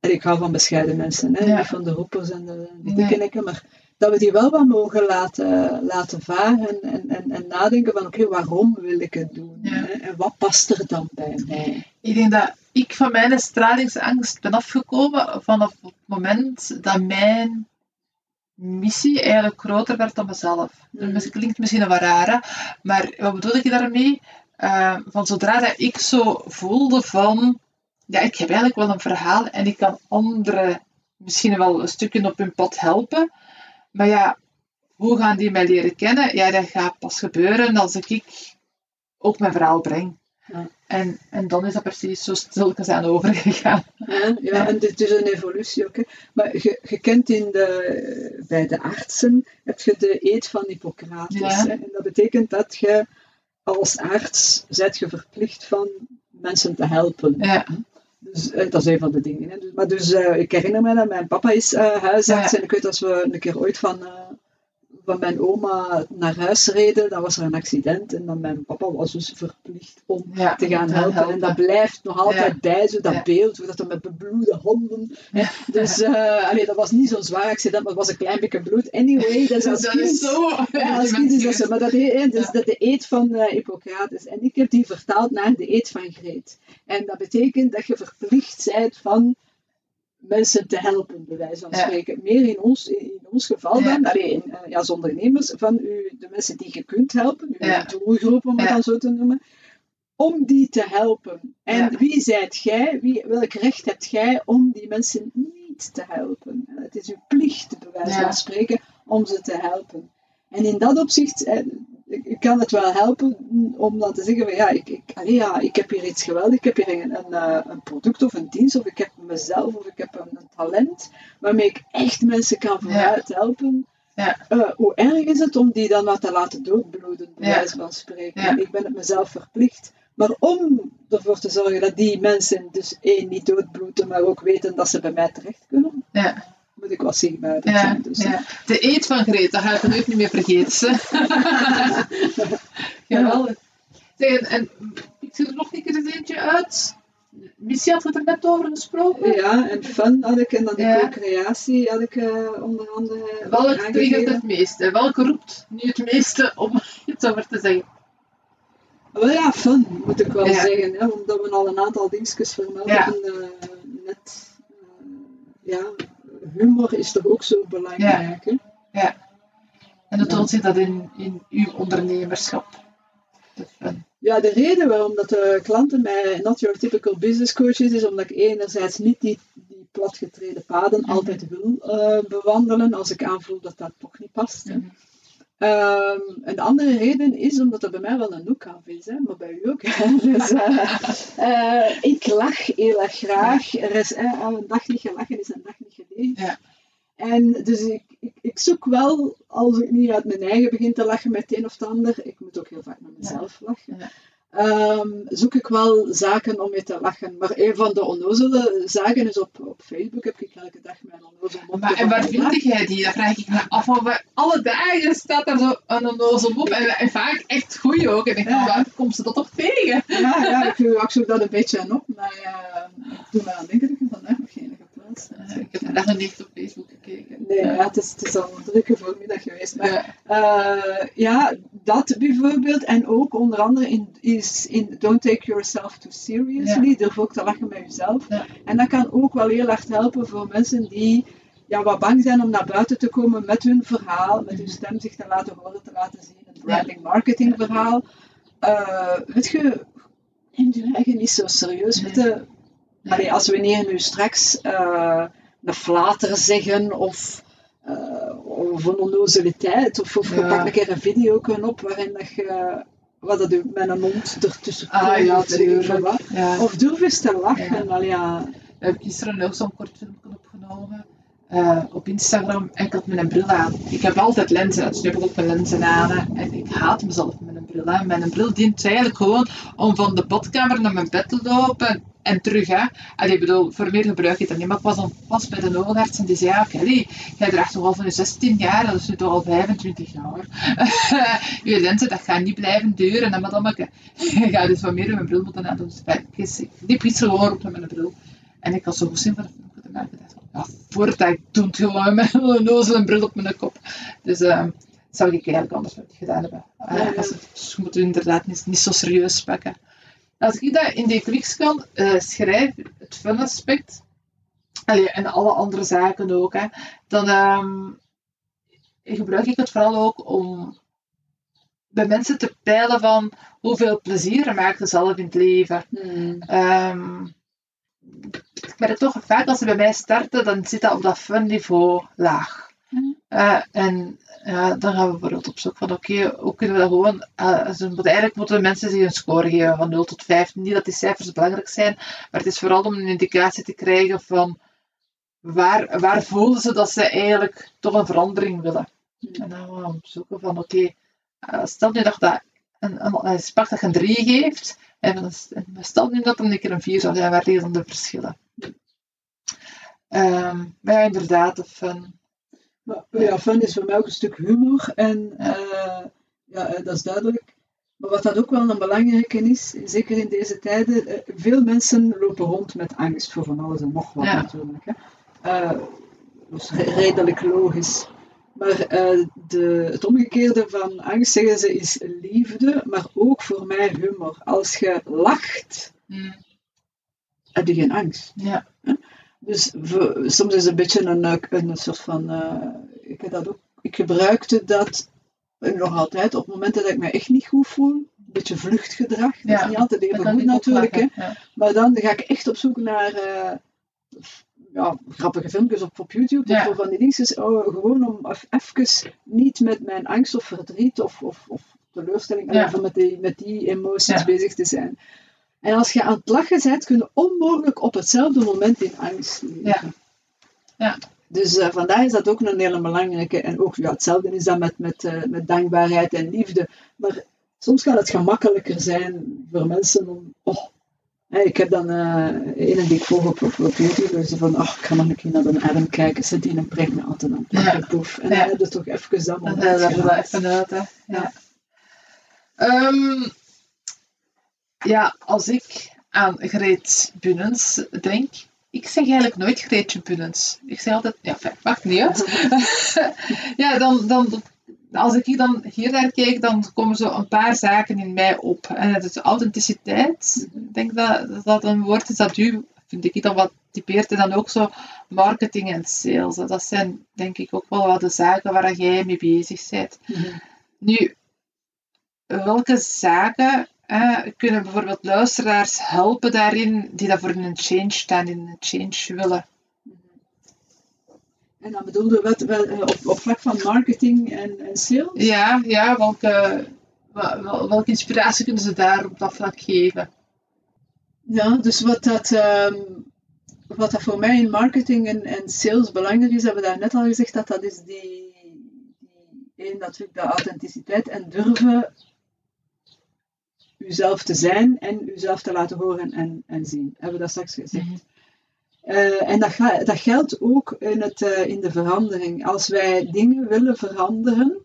En ik hou van bescheiden mensen, hè? Ja. niet van de roepers en de, de Nee. maar dat we die wel wat mogen laten, laten varen en, en, en nadenken van oké, waarom wil ik het doen? Ja. Hè? En wat past er dan bij mij? Ik denk dat ik van mijn stralingsangst ben afgekomen vanaf het moment dat mijn missie eigenlijk groter werd dan mezelf. Mhm. Dat klinkt misschien wat raar, maar wat bedoel ik daarmee? Uh, van zodra dat ik zo voelde van, ja, ik heb eigenlijk wel een verhaal en ik kan anderen misschien wel een stukje op hun pad helpen, maar ja, hoe gaan die mij leren kennen? Ja, dat gaat pas gebeuren als ik ook mijn verhaal breng. Ja. En, en dan is dat precies zo stilletjes aan overgegaan. Ja, en dit is een evolutie ook. Hè? Maar je, je kent in de, bij de artsen, heb je de eed van Hippocrates. Ja. Hè? En dat betekent dat je als arts bent je verplicht van mensen te helpen. Ja. Dus eh, dat is een van de dingen. Hè. Maar dus uh, ik herinner me dat mijn papa is uh, huisarts Ja. en ik weet als we een keer ooit van, uh, van mijn oma naar huis reden, dan was er een accident en dan mijn papa was dus verplicht om Ja, te gaan helpen. helpen. En dat blijft nog altijd Ja. bij, zo dat Ja. beeld, hoe dat dan met bebloede handen. Dus uh, allee, dat was niet zo'n zwaar accident, maar het was een klein beetje bloed. Anyway, dat is [laughs] als dat [laughs] kind. is zo. Ja, als kind is dat zo. Maar dat, he- dus dat de eed van uh, Hippocrates. En ik heb die vertaald naar de eed van Greet. En dat betekent dat je verplicht bent van mensen te helpen, bij wijze van Ja. spreken. Meer in ons, in, ons geval Ja. dan, alleen uh, ja, als ondernemers, van u, de mensen die je kunt helpen, uw Ja. doelgroep om het dan zo te noemen, om die te helpen. En wie zijt jij, wie, welk recht hebt jij om die mensen niet te helpen? En Het is uw plicht, bij wijze van spreken, om ze te helpen. En in dat opzicht, eh, kan het wel helpen om dan te zeggen van ja, ik, ik, allee, ja, ik heb hier iets geweldig, ik heb hier een, een, eh, een product of een dienst, of ik heb mezelf, of ik heb een, een talent waarmee ik echt mensen kan vooruit helpen. Ja. Uh, hoe erg is het om die dan maar te laten doodbloeden, bij Ja. wijze van spreken. Ja. Ik ben het mezelf verplicht. Maar om ervoor te zorgen dat die mensen dus één niet doodbloeden, maar ook weten dat ze bij mij terecht kunnen, Ja, moet ik wat zichtbaarder ja, zijn. Dus, ja. De eet van Greta ga ik nooit niet meer vergeten. [laughs] Jawel. Zeg, en, ik zie er nog een keer eens eentje uit. Missie had het er net over gesproken. Ja, en fun had ik, en dan de Ja. co-creatie had ik eh, onder andere aangegeven. triggert het meeste? Welke roept nu het meeste om [laughs] iets over te zeggen? Wel ja, fun moet ik wel Ja. zeggen, hè, omdat we al een aantal dingetjes vermelden. Ja. Eh, net, eh, ja, humor is toch ook zo belangrijk. Hè? En hoe toont zich dat in, in uw ondernemerschap? De fun. Ja, de reden waarom dat de klanten mij not your typical business coach is, is omdat ik enerzijds niet die, die platgetreden paden Mhm. altijd wil eh, bewandelen als ik aanvoel dat dat toch niet past. Mhm. Ehm, een andere reden is omdat er bij mij wel een look af is, hè, maar bij u ook. hè. [laughs] Dus, eh, eh, ik lach heel erg graag. Er is, eh, een dag niet gelachen is een dag niet geleefd. Ja. En dus ik, ik, ik zoek wel, als ik niet uit mijn eigen begin te lachen met het een of het ander, ik moet ook heel vaak met mezelf lachen, Ja. Ehm, zoek ik wel zaken om mee te lachen. Maar een van de onnozele zaken is op, op Facebook heb ik elke dag mijn onnozele mopje Maar en waar vind jij die? Dat vraag ik me af. Want alle dagen staat daar zo een onnozel op. En, en vaak echt goeie ook. En ik denk, Ja. waar komt ze dat toch tegen? Ja, ja, ik, zoek dat een beetje aan op, maar eh, ik doe me aan denken Eh, Ik heb vandaag nog niet op Facebook gekeken. Nee, ja, het, is, het is al een drukke voormiddag geweest. Maar Ja. Eh, ja, dat bijvoorbeeld. En ook onder andere in, is in Don't Take Yourself Too Seriously. Durf ook te lachen met jezelf. Ja. En dat kan ook wel heel hard helpen voor mensen die ja, wat bang zijn om naar buiten te komen met hun verhaal, met hun stem zich te laten horen, te laten zien. Een branding marketing verhaal. Weet je, neem je eigen niet zo serieus. Weet je, Allee, als we nu straks eh, een flater zeggen of, eh, of een onnozeliteit, of, of je Ja. pakt een keer een video op waarin dat je wat dat je met een mond ertussen Ah komt, ja. Ja. Of durf eens te lachen. Allee, ja. We hebben gisteren ook zo'n kort filmpje opgenomen. eh, op Instagram en ik had mijn bril aan. Ik heb altijd lenzen, dus nu heb ik ook mijn lenzen aan. En ik haat mezelf met Mijn bril dient eigenlijk gewoon om van de badkamer naar mijn bed te lopen en terug. Hè. Allee, ik bedoel, voor meer gebruik ik het niet. Maar ik was dan pas bij de oogarts en die zei, ja Kelly, jij draagt toch al van je 16 jaar, dat is nu toch al 25 jaar. [laughs] je lenzen, dat gaat niet blijven duren. En madameke, je [laughs] gaat dus wat meer in mijn bril moeten aan doen. Dus ik, liep gewoon op met mijn bril. En ik had zo goed zin maken. Ik dacht, ja, voordat ik doe het gewoon met een bril op mijn kop. Dus dat zou ik eigenlijk anders gedaan hebben. Ja, ja. als het, dus je moet het inderdaad niet, niet zo serieus pakken. Als ik dat in de X kan uh, schrijf, het fun aspect, allee, en alle andere zaken ook, hè, dan um, gebruik ik het vooral ook om bij mensen te peilen van hoeveel plezier maakt ze zelf in het leven. Hmm. Um, ik merk toch vaak als ze bij mij starten, dan zit dat op dat fun niveau laag. Uh, en dan gaan we bijvoorbeeld op zoek van oké, okay, hoe kunnen we dat gewoon, uh, ze moeten, eigenlijk moeten mensen zich een score geven van 0 tot 5. Niet dat die cijfers belangrijk zijn, maar het is vooral om een indicatie te krijgen van waar, waar voelen ze dat ze eigenlijk toch een verandering willen. Mm. En dan gaan we zoeken van oké, okay, stel nu dat dat een, een, een spak dat je een 3 geeft, en stel nu dat er een keer een 4 zou zijn, waar liggen dan de verschillen? Um, maar ja, inderdaad, de fun. Ja, fun is voor mij ook een stuk humor. En uh, ja, dat is duidelijk. Maar wat dat ook wel een belangrijke is, zeker in deze tijden, uh, veel mensen lopen rond met angst voor van alles en nog wat ja. natuurlijk. Hè. Uh, dat is redelijk logisch. Maar de, het omgekeerde van angst, zeggen ze, is liefde, maar ook voor mij humor. Als je lacht, mm. heb je geen angst. Ja. Dus we, soms is het een beetje een, een soort van. Uh, ik, heb dat ook, ik gebruikte dat nog altijd op momenten dat ik me echt niet goed voel. Een beetje vluchtgedrag. Dat is niet altijd even goed natuurlijk. Hè. Ja. Maar dan ga ik echt op zoek naar. Uh, ja, grappige filmpjes op, op YouTube, ja. of van die dingetjes, oh, gewoon om even niet met mijn angst of verdriet of, of, of teleurstelling, Ja. of met die, met die emoties bezig te zijn. En als je aan het lachen bent, kun je onmogelijk op hetzelfde moment in angst leven. Ja. Ja. Dus eh, vandaar is dat ook een hele belangrijke. En ook ja, hetzelfde is dat met, met, eh, met dankbaarheid en liefde. Maar soms kan het gemakkelijker zijn voor mensen om. Oh, hè, ik heb dan eh een die ik volg op, op, op YouTube. Die van, ach, ik ga nog een keer naar de Adam kijken. Ze die een brengt me altijd het lachen, poef. En Ja. dan heb je toch even dat Dat moment wel gehad. even uit, hè. Ja. Ehm, ja, als ik aan Greet Bunnens denk, ik zeg eigenlijk nooit Greetje Bunnens. Ik zeg altijd, ja, fijn, maakt niet uit. [laughs] ja, dan, dan, als ik hier dan hier naar kijk, dan komen zo een paar zaken in mij op. En het is authenticiteit. Ik denk dat dat een woord is dat u, vind ik, dan wat typeert. En dan ook zo marketing en sales. Dat zijn denk ik ook wel wat de zaken waar jij mee bezig bent. Mhm. Nu, welke zaken eh, kunnen bijvoorbeeld luisteraars helpen daarin die dat voor een change staan, in een change willen? En dan bedoelde wat, eh, op, op vlak van marketing en, en sales? Ja, ja welke, wel- welke inspiratie kunnen ze daar op dat vlak geven? Ja, dus wat dat, ehm, wat dat voor mij in marketing en, en sales belangrijk is, hebben we daar net al gezegd, dat dat is die, die één, natuurlijk de authenticiteit en durven uzelf te zijn en uzelf te laten horen en, en zien. Hebben we dat straks gezegd. Mhm. Eh, en dat, ga- dat geldt ook in, het, eh, in de verandering. Als wij dingen willen veranderen,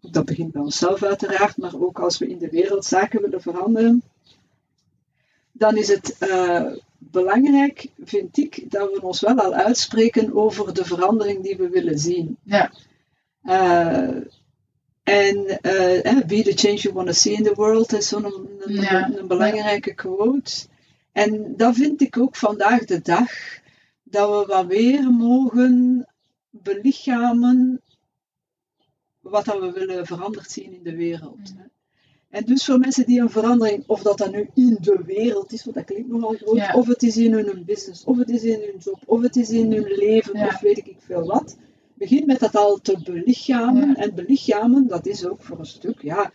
dat begint bij onszelf uiteraard, maar ook als we in de wereld zaken willen veranderen, dan is het eh, belangrijk, vind ik, dat we ons wel al uitspreken over de verandering die we willen zien. Ja. En eh, be the change you want to see in the world is zo'n een, een, Ja. een belangrijke quote. En dat vind ik ook vandaag de dag, dat we wat weer mogen belichamen wat dat we willen veranderd zien in de wereld. hè. En dus voor mensen die een verandering, of dat dat nu in de wereld is, want dat klinkt nogal groot, Ja. of het is in hun business, of het is in hun job, of het is in hun leven, Ja. of weet ik veel wat. Begin met dat al te belichamen. Ja. En belichamen, dat is ook voor een stuk, ja,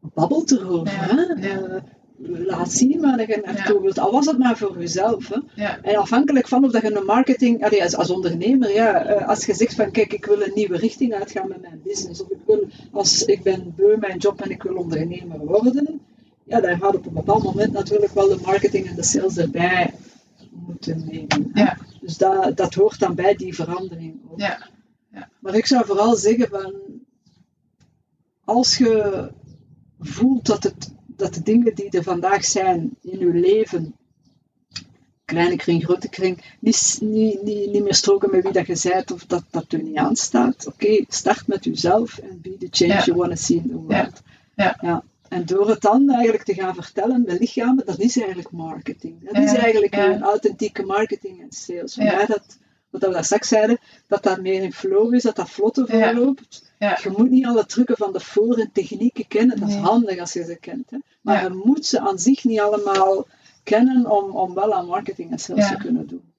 babbelt erover. Ja. Hè? Ja. Laat zien waar je naartoe wilt. Al was het maar voor jezelf. Hè? En afhankelijk van of dat je een marketing, allee, als, als ondernemer, ja, eh, als je zegt van kijk, ik wil een nieuwe richting uitgaan met mijn business, of ik wil, als ik ben beu mijn job en ik wil ondernemer worden, ja, dan gaat op een bepaald moment natuurlijk wel de marketing en de sales erbij moeten nemen. hè. Ja. Dus dat, dat hoort dan bij die verandering ook. Ja. Maar ik zou vooral zeggen van, als je voelt dat, het, dat de dingen die er vandaag zijn in je leven, kleine kring, grote kring, niet, niet, niet, niet meer stroken met wie dat je bent of dat dat u niet aanstaat, oké, start met jezelf en be the change Ja. you want to see in the world. Ja. En door het dan eigenlijk te gaan vertellen met lichamen, dat is eigenlijk marketing. Dat is eigenlijk een authentieke marketing en sales. Vandaar dat, wat we daar straks zeiden, dat dat meer in flow is, dat dat vlotter verloopt. Ja. Je moet niet alle trucken van de voor- en technieken kennen. Dat is Nee. handig als je ze kent. Hè. Maar Ja. je moet ze aan zich niet allemaal kennen om, om wel aan marketing en sales Ja. te kunnen doen.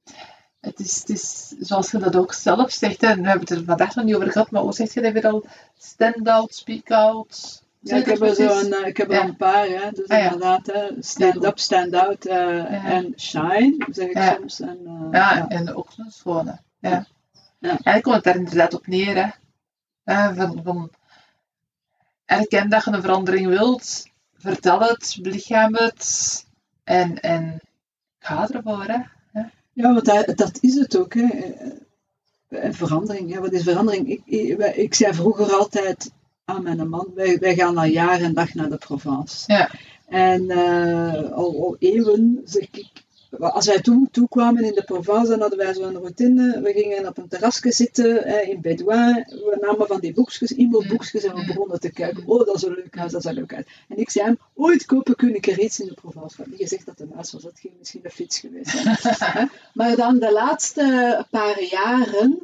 Het is, het is, zoals je dat ook zelf zegt, hè, en we hebben het er vandaag nog niet over gehad, maar hoe zeg je dat weer al? Stand-out, speak-out. Ja, ik heb er zo een, eh, ik heb er Ja. een paar, hè. dus Ah, ja. inderdaad, hè. stand up, stand out eh, en shine, zeg ik Ja. soms. En, eh, Ja, en ook zo'n schone. Ja. Ja. Eigenlijk komt het daar inderdaad op neer. Hè. Van, van, erken dat je een verandering wilt, vertel het, belichaam het en, en ga ervoor. Hè. Ja, want dat, dat is het ook. Hè. Verandering, ja, wat is verandering? Ik, ik, ik zei vroeger altijd aan mijn man, wij, wij gaan al jaar en dag naar de Provence. Ja. En eh, al, al eeuwen, zeg ik, als wij toen toekwamen in de Provence, dan hadden wij zo'n routine. We gingen op een terrasje zitten eh, in Bedouin. We namen van die boekjes, e-mailboekjes en we Mm. begonnen te kijken. Oh, dat is een leuk huis, dat is een leuk huis. En ik zei hem, ooit kopen kun ik er iets in de Provence. Want niet gezegd dat het een huis was, dat ging misschien een fiets geweest zijn. [laughs] Maar dan de laatste paar jaren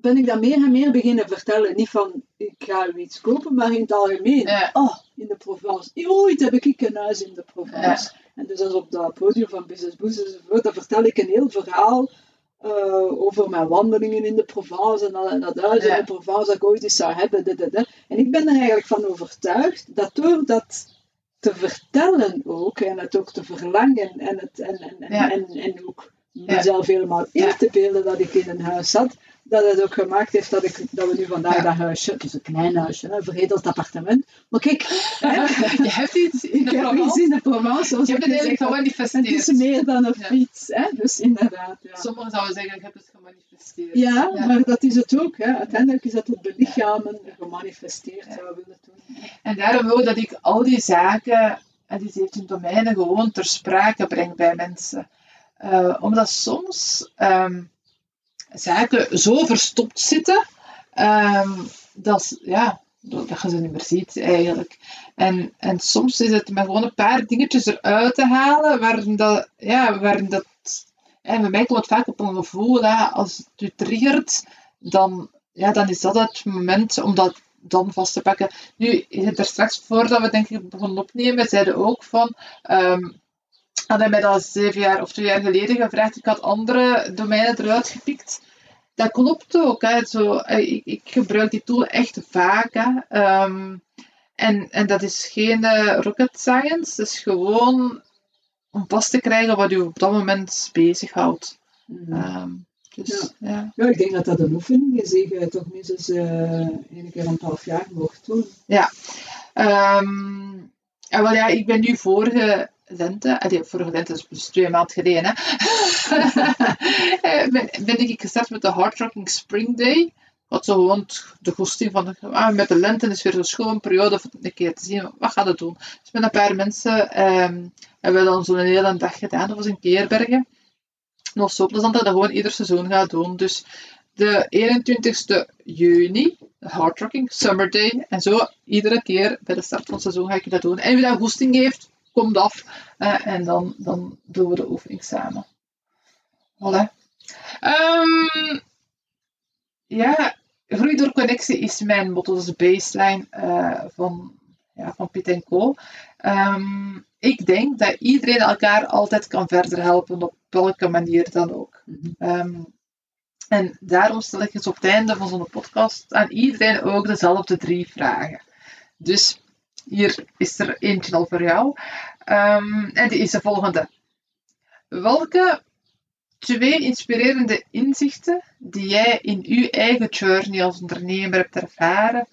ben ik dat meer en meer beginnen vertellen. Niet van, ik ga u iets kopen, maar in het algemeen. Ja. Oh, in de Provence. Ooit heb ik een huis in de Provence. En dus als op dat podium van Business Boost enzovoort, dan vertel ik een heel verhaal eh, over mijn wandelingen in de Provence en dat, en dat huis in de Provence dat ik ooit eens zou hebben. En ik ben er eigenlijk van overtuigd dat door dat te vertellen ook, en het ook te verlangen en, het, en, en, en, en, ook mezelf helemaal in te beelden dat ik in een huis zat, dat het ook gemaakt heeft dat, ik, dat we nu vandaag dat huisje, het is een klein huisje, een verredeld appartement, maar kijk, [laughs] je hebt iets in de Provence. in de Provence, zoals je hebt het eigenlijk gemanifesteerd. Het is meer dan een fiets, hè? dus inderdaad. Ja. Sommigen zouden zeggen, ik heb het gemanifesteerd. Ja, ja, maar dat is het ook. Hè. Uiteindelijk is dat het belichamen gemanifesteerd, zou willen doen. En daarom wil dat ik al die zaken en die 17 domeinen gewoon ter sprake breng bij mensen. Uh, omdat soms um, zaken zo verstopt zitten um, dat, ja, dat je ze niet meer ziet eigenlijk. En, en soms is het met gewoon een paar dingetjes eruit te halen waarin dat, ja, waarin dat en bij mij komt het vaak op een gevoel, hè, als het u triggert, dan, ja, dan is dat het moment om dat dan vast te pakken. Nu, er straks voordat we denk ik begonnen opnemen, zeiden ook van, um, hadden mij dat zeven jaar of twee jaar geleden gevraagd, ik had andere domeinen eruit gepikt. Dat klopt ook. Hè. Zo, ik, ik gebruik die tool echt vaak. Hè. Um, en, en dat is geen uh, rocket science, dat is gewoon om vast te krijgen wat u op dat moment bezighoudt. Mm. Um, dus, ja. Ja. ja. ik denk dat dat een oefening is, die je toch minstens uh, één keer een half jaar mocht doen. Ja. Um, en wel ja, ik ben nu vorige lente, allee, vorige lente is dus twee maanden geleden, hè, [laughs] ben, ben ik gestart met de Hard Rocking Spring Day. Wat zo gewoon de goesting van, ah, met de lente is weer een schoon periode om een keer te zien, wat gaat het doen? Dus met een paar mensen um, hebben we dan zo'n hele dag gedaan, dat was in Keerbergen. Nog zo plezant dat dat gewoon ieder seizoen gaat doen. Dus de 21ste juni, Hard Rocking Summer Day, en zo iedere keer bij de start van het seizoen ga ik dat doen. En wie dat goesting heeft, komt af uh, en dan, dan doen we de oefening samen. Voilà. Um, ja, groei door connectie is mijn motto, dat is de baseline uh, van, ja, van Piet Co. Um, ik denk dat iedereen elkaar altijd kan verder helpen, op welke manier dan ook. Um, en daarom stel ik eens op het einde van zo'n podcast aan iedereen ook dezelfde drie vragen. Dus hier is er eentje al voor jou. Um, en die is de volgende. Welke twee inspirerende inzichten die jij in uw eigen journey als ondernemer hebt ervaren,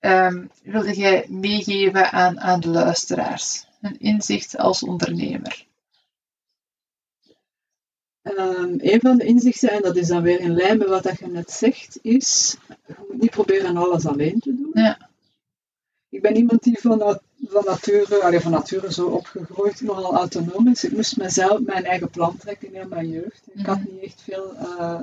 um, wilde jij meegeven aan, aan de luisteraars? Een inzicht als ondernemer. Um, een van de inzichten, en dat is dan weer in lijn met wat je net zegt, is je moet niet proberen alles alleen te doen. Ja. Ik ben iemand die van, van, nature, allee, van nature zo opgegroeid, nogal autonoom is. Ik moest mezelf mijn eigen plan trekken in mijn jeugd. Ik had niet echt veel uh,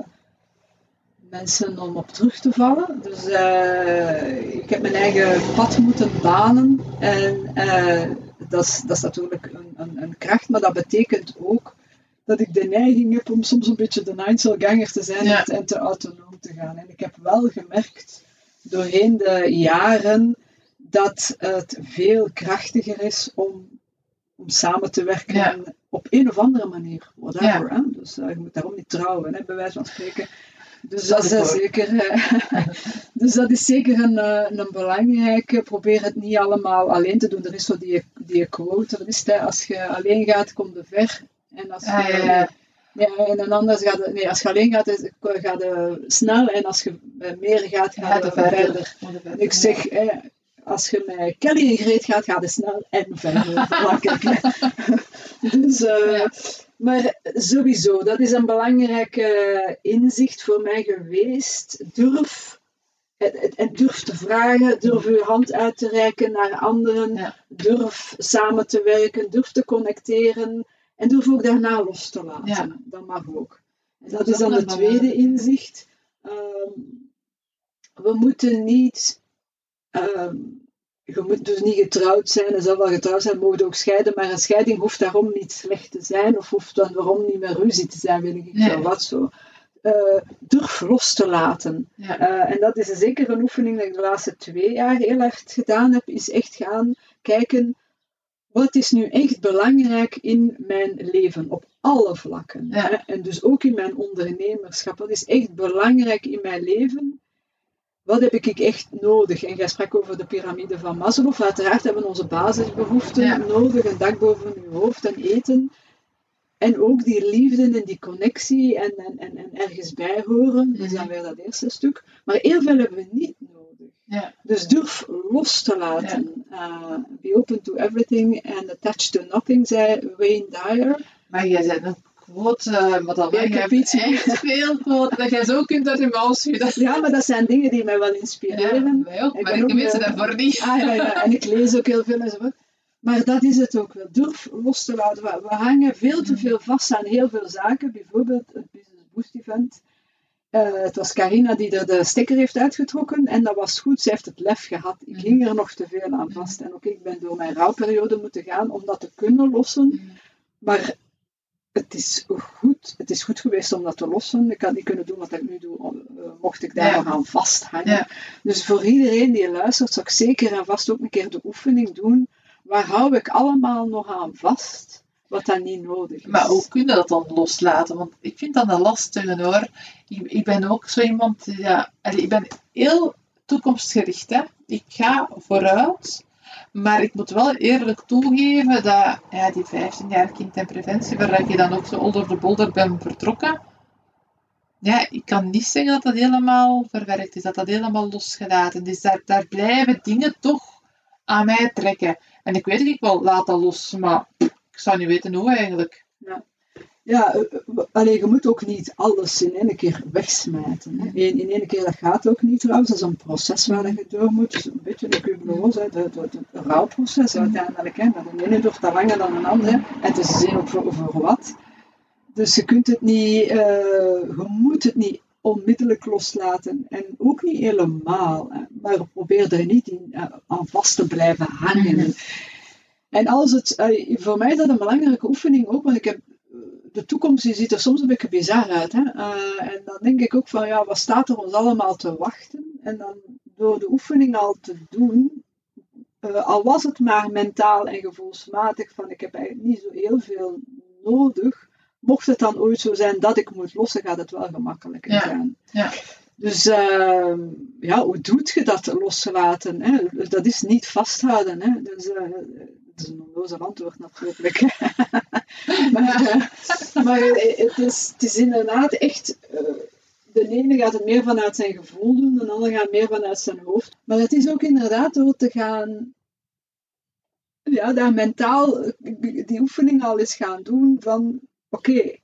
mensen om op terug te vallen. Dus uh, ik heb mijn eigen pad moeten banen. En uh, dat, is, dat is natuurlijk een, een, een, kracht, maar dat betekent ook dat ik de neiging heb om soms een beetje de Einzelganger te zijn ja. en te autonoom te gaan. En ik heb wel gemerkt doorheen de jaren dat het veel krachtiger is om, om samen te werken ja. op een of andere manier. Whatever. Hè? Dus uh, je moet daarom niet trouwen, hè, bij wijze van spreken. Dus dat, is zeker, uh, [laughs] dus dat is zeker een, uh, een belangrijke. Probeer het niet allemaal alleen te doen. Er is zo die, die quote, is als je alleen gaat, kom je ver. En als je, ah, ja, ja. Ja, en anders gaat het, nee, als je alleen gaat, gaat het snel en als je meer gaat, gaat het verder. verder. verder. Ik zeg, eh, als je met Kelly en Greet gaat, gaat het snel en verder. [laughs] dus, uh, ja. Maar sowieso, dat is een belangrijke inzicht voor mij geweest. Durf, en durf te vragen, durf je hand uit te reiken naar anderen, ja. durf samen te werken, durf te connecteren en durf ook daarna los te laten. Ja. Dat mag ook. En dat, dat is dan de tweede inzicht. Um, we moeten niet Um, je moet dus niet getrouwd zijn, en zelf wel getrouwd zijn, mogen ook scheiden, maar een scheiding hoeft daarom niet slecht te zijn, of hoeft dan waarom niet meer ruzie te zijn, weet ik niet nee. wat zo. Uh, durf los te laten. Ja. Uh, en dat is zeker een oefening dat ik de laatste twee jaar heel hard gedaan heb, is echt gaan kijken, wat is nu echt belangrijk in mijn leven, op alle vlakken. En dus ook in mijn ondernemerschap. Dat is echt belangrijk in mijn leven. Wat heb ik echt nodig? En jij sprak over de piramide van Maslow. Uiteraard hebben we onze basisbehoeften nodig. Een dak boven uw hoofd en eten. En ook die liefde en die connectie en, en, en, en ergens bij horen. Dat is dan mhm. weer dat eerste stuk. Maar heel veel hebben we niet nodig. Ja. Dus durf los te laten. Uh, be open to everything and attached to nothing, zei Wayne Dyer. Maar jij bent een quote, uh, maar ik heb iets echt veel quote, dat jij zo kunt uit je mouw schudden. Ja, maar dat zijn dingen die mij wel inspireren. Ja, wij ook, ik maar ik weet ze daarvoor niet. Ah, ja, ja, en ik lees ook heel veel enzovoort. Maar dat is het ook wel. Durf los te laten. We, hangen veel te veel vast aan heel veel zaken. Bijvoorbeeld het Business Boost Event. Uh, het was Carina die er de stekker heeft uitgetrokken en dat was goed. Ze heeft het lef gehad. Ik ging er nog te veel aan vast. En ook ik ben door mijn rouwperiode moeten gaan om dat te kunnen lossen. Maar het is goed, het is goed geweest om dat te lossen. Ik had niet kunnen doen wat ik nu doe, uh, mocht ik daar nog aan vasthangen. Dus voor iedereen die luistert, zou ik zeker en vast ook een keer de oefening doen waar hou ik allemaal nog aan vast, wat dan niet nodig is. Maar hoe kun je dat dan loslaten? Want ik vind dat een lastige hoor. Ik, ik ben ook zo iemand, ja, ik ben heel toekomstgericht. Hè. Ik ga vooruit, maar ik moet wel eerlijk toegeven dat ja, die 15 jaar kind en preventie, waar je dan ook zo onder de bolder ben vertrokken, ja, ik kan niet zeggen dat dat helemaal verwerkt is, dat dat helemaal losgelaten is. Daar, daar blijven dingen toch aan mij trekken. En ik weet het ik wel, laat dat los, maar ik zou niet weten hoe eigenlijk. Ja. Eh, eh, alleen je moet ook niet alles in één keer wegsmijten. In, in één keer, dat gaat ook niet trouwens. Dat is een proces waar je door moet. Dus een beetje de cubeloos, het, het, het, rouwproces uiteindelijk. Hè. Maar de ene duurt dat langer dan een andere. En het is zin ook voor, voor wat. Dus je kunt het niet, uh, je moet het niet onmiddellijk loslaten. En ook niet helemaal, maar probeer er niet in, uh, aan vast te blijven hangen. Mhm. En als het, uh, voor mij is dat een belangrijke oefening ook, want ik heb, de toekomst die ziet er soms een beetje bizar uit. Hè? Uh, en dan denk ik ook van, ja, wat staat er ons allemaal te wachten? En dan door de oefening al te doen, al was het maar mentaal en gevoelsmatig, van ik heb eigenlijk niet zo heel veel nodig, mocht het dan ooit zo zijn dat ik moet lossen, gaat het wel gemakkelijker ja. gaan. Ja. Dus uh, ja, hoe doet je dat loslaten? Hè? Dat is niet vasthouden. Hè? Dus, dat is een onnozel antwoord natuurlijk. [laughs] maar, het, is, inderdaad echt. de ene gaat het meer vanuit zijn gevoel doen, de andere gaat meer vanuit zijn hoofd. Maar het is ook inderdaad door te gaan ja, daar mentaal die oefening al eens gaan doen van oké,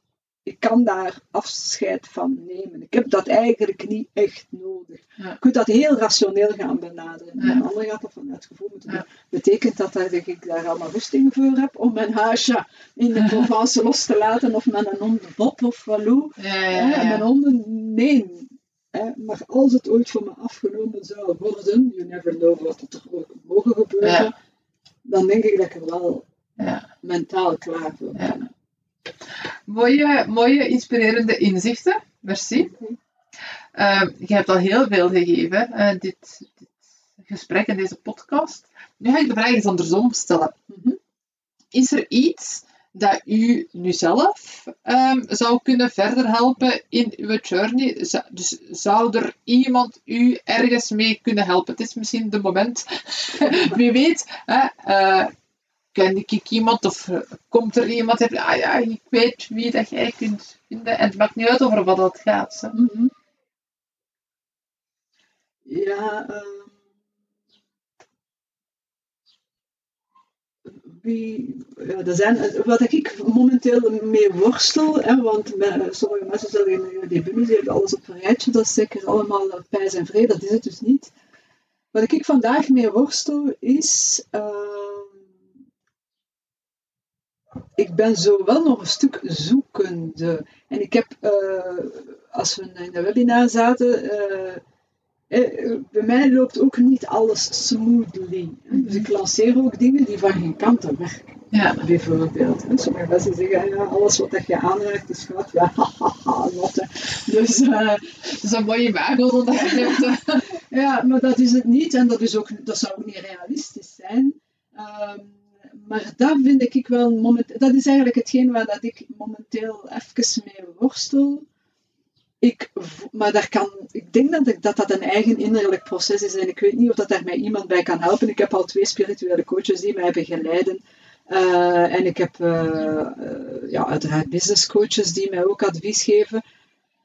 ik kan daar afscheid van nemen. Ik heb dat eigenlijk niet echt nodig. Je kunt dat heel rationeel gaan benaderen. Ja. Een ander gaat dat vanuit gevoel moeten. Betekent dat dat ik daar allemaal rusting voor heb om mijn huisje in de [laughs] Provence los te laten of met een hond Bob of Walou? Ja, ja, En mijn honden, nee. Maar als het ooit van me afgenomen zou worden, you never know wat er ook mogen gebeuren, dan denk ik dat ik er wel mentaal klaar voor ben. Mooie, mooie inspirerende inzichten. Merci. Uh, je hebt al heel veel gegeven, uh, dit, dit, gesprek en deze podcast. Nu ga ik de vraag eens andersom stellen. Mhm. Is er iets dat u nu zelf um, zou kunnen verder helpen in uw journey? Dus zou er iemand u ergens mee kunnen helpen? Het is misschien de moment, [laughs] wie weet, uh, ken ik iemand of eh, komt er iemand en ah ja, ik weet wie dat jij kunt vinden. En het maakt niet uit over wat dat gaat. Mhm. Ja, uh, wie, ja, er zijn, wat ik momenteel mee worstel, hè, want sommige mensen zeggen, die bunnies hebben alles op een rijtje, dat is zeker allemaal pijs en vrede, dat is het dus niet. Wat ik vandaag mee worstel is... Uh, ik ben zo wel nog een stuk zoekende. En ik heb, uh, als we in de webinar zaten, uh, bij mij loopt ook niet alles smoothly. Dus ik lanceer ook dingen die van geen kanten werken. Ja. Bijvoorbeeld. Sommige mensen zeggen, ja, alles wat je aanraakt is goud. Ja, [laughs] notte. Dus, uh, dat is een mooie wagen dat je [laughs] ja, maar dat is het niet. En dat, is ook, dat zou ook niet realistisch zijn. Um, Maar dat vind ik wel moment, dat is eigenlijk hetgeen waar dat ik momenteel even mee worstel. Ik, maar daar kan, ik denk dat, ik, dat dat een eigen innerlijk proces is en ik weet niet of dat daar mij iemand bij kan helpen. Ik heb al twee spirituele coaches die mij begeleiden. Uh, en ik heb uh, ja, uiteraard business coaches die mij ook advies geven.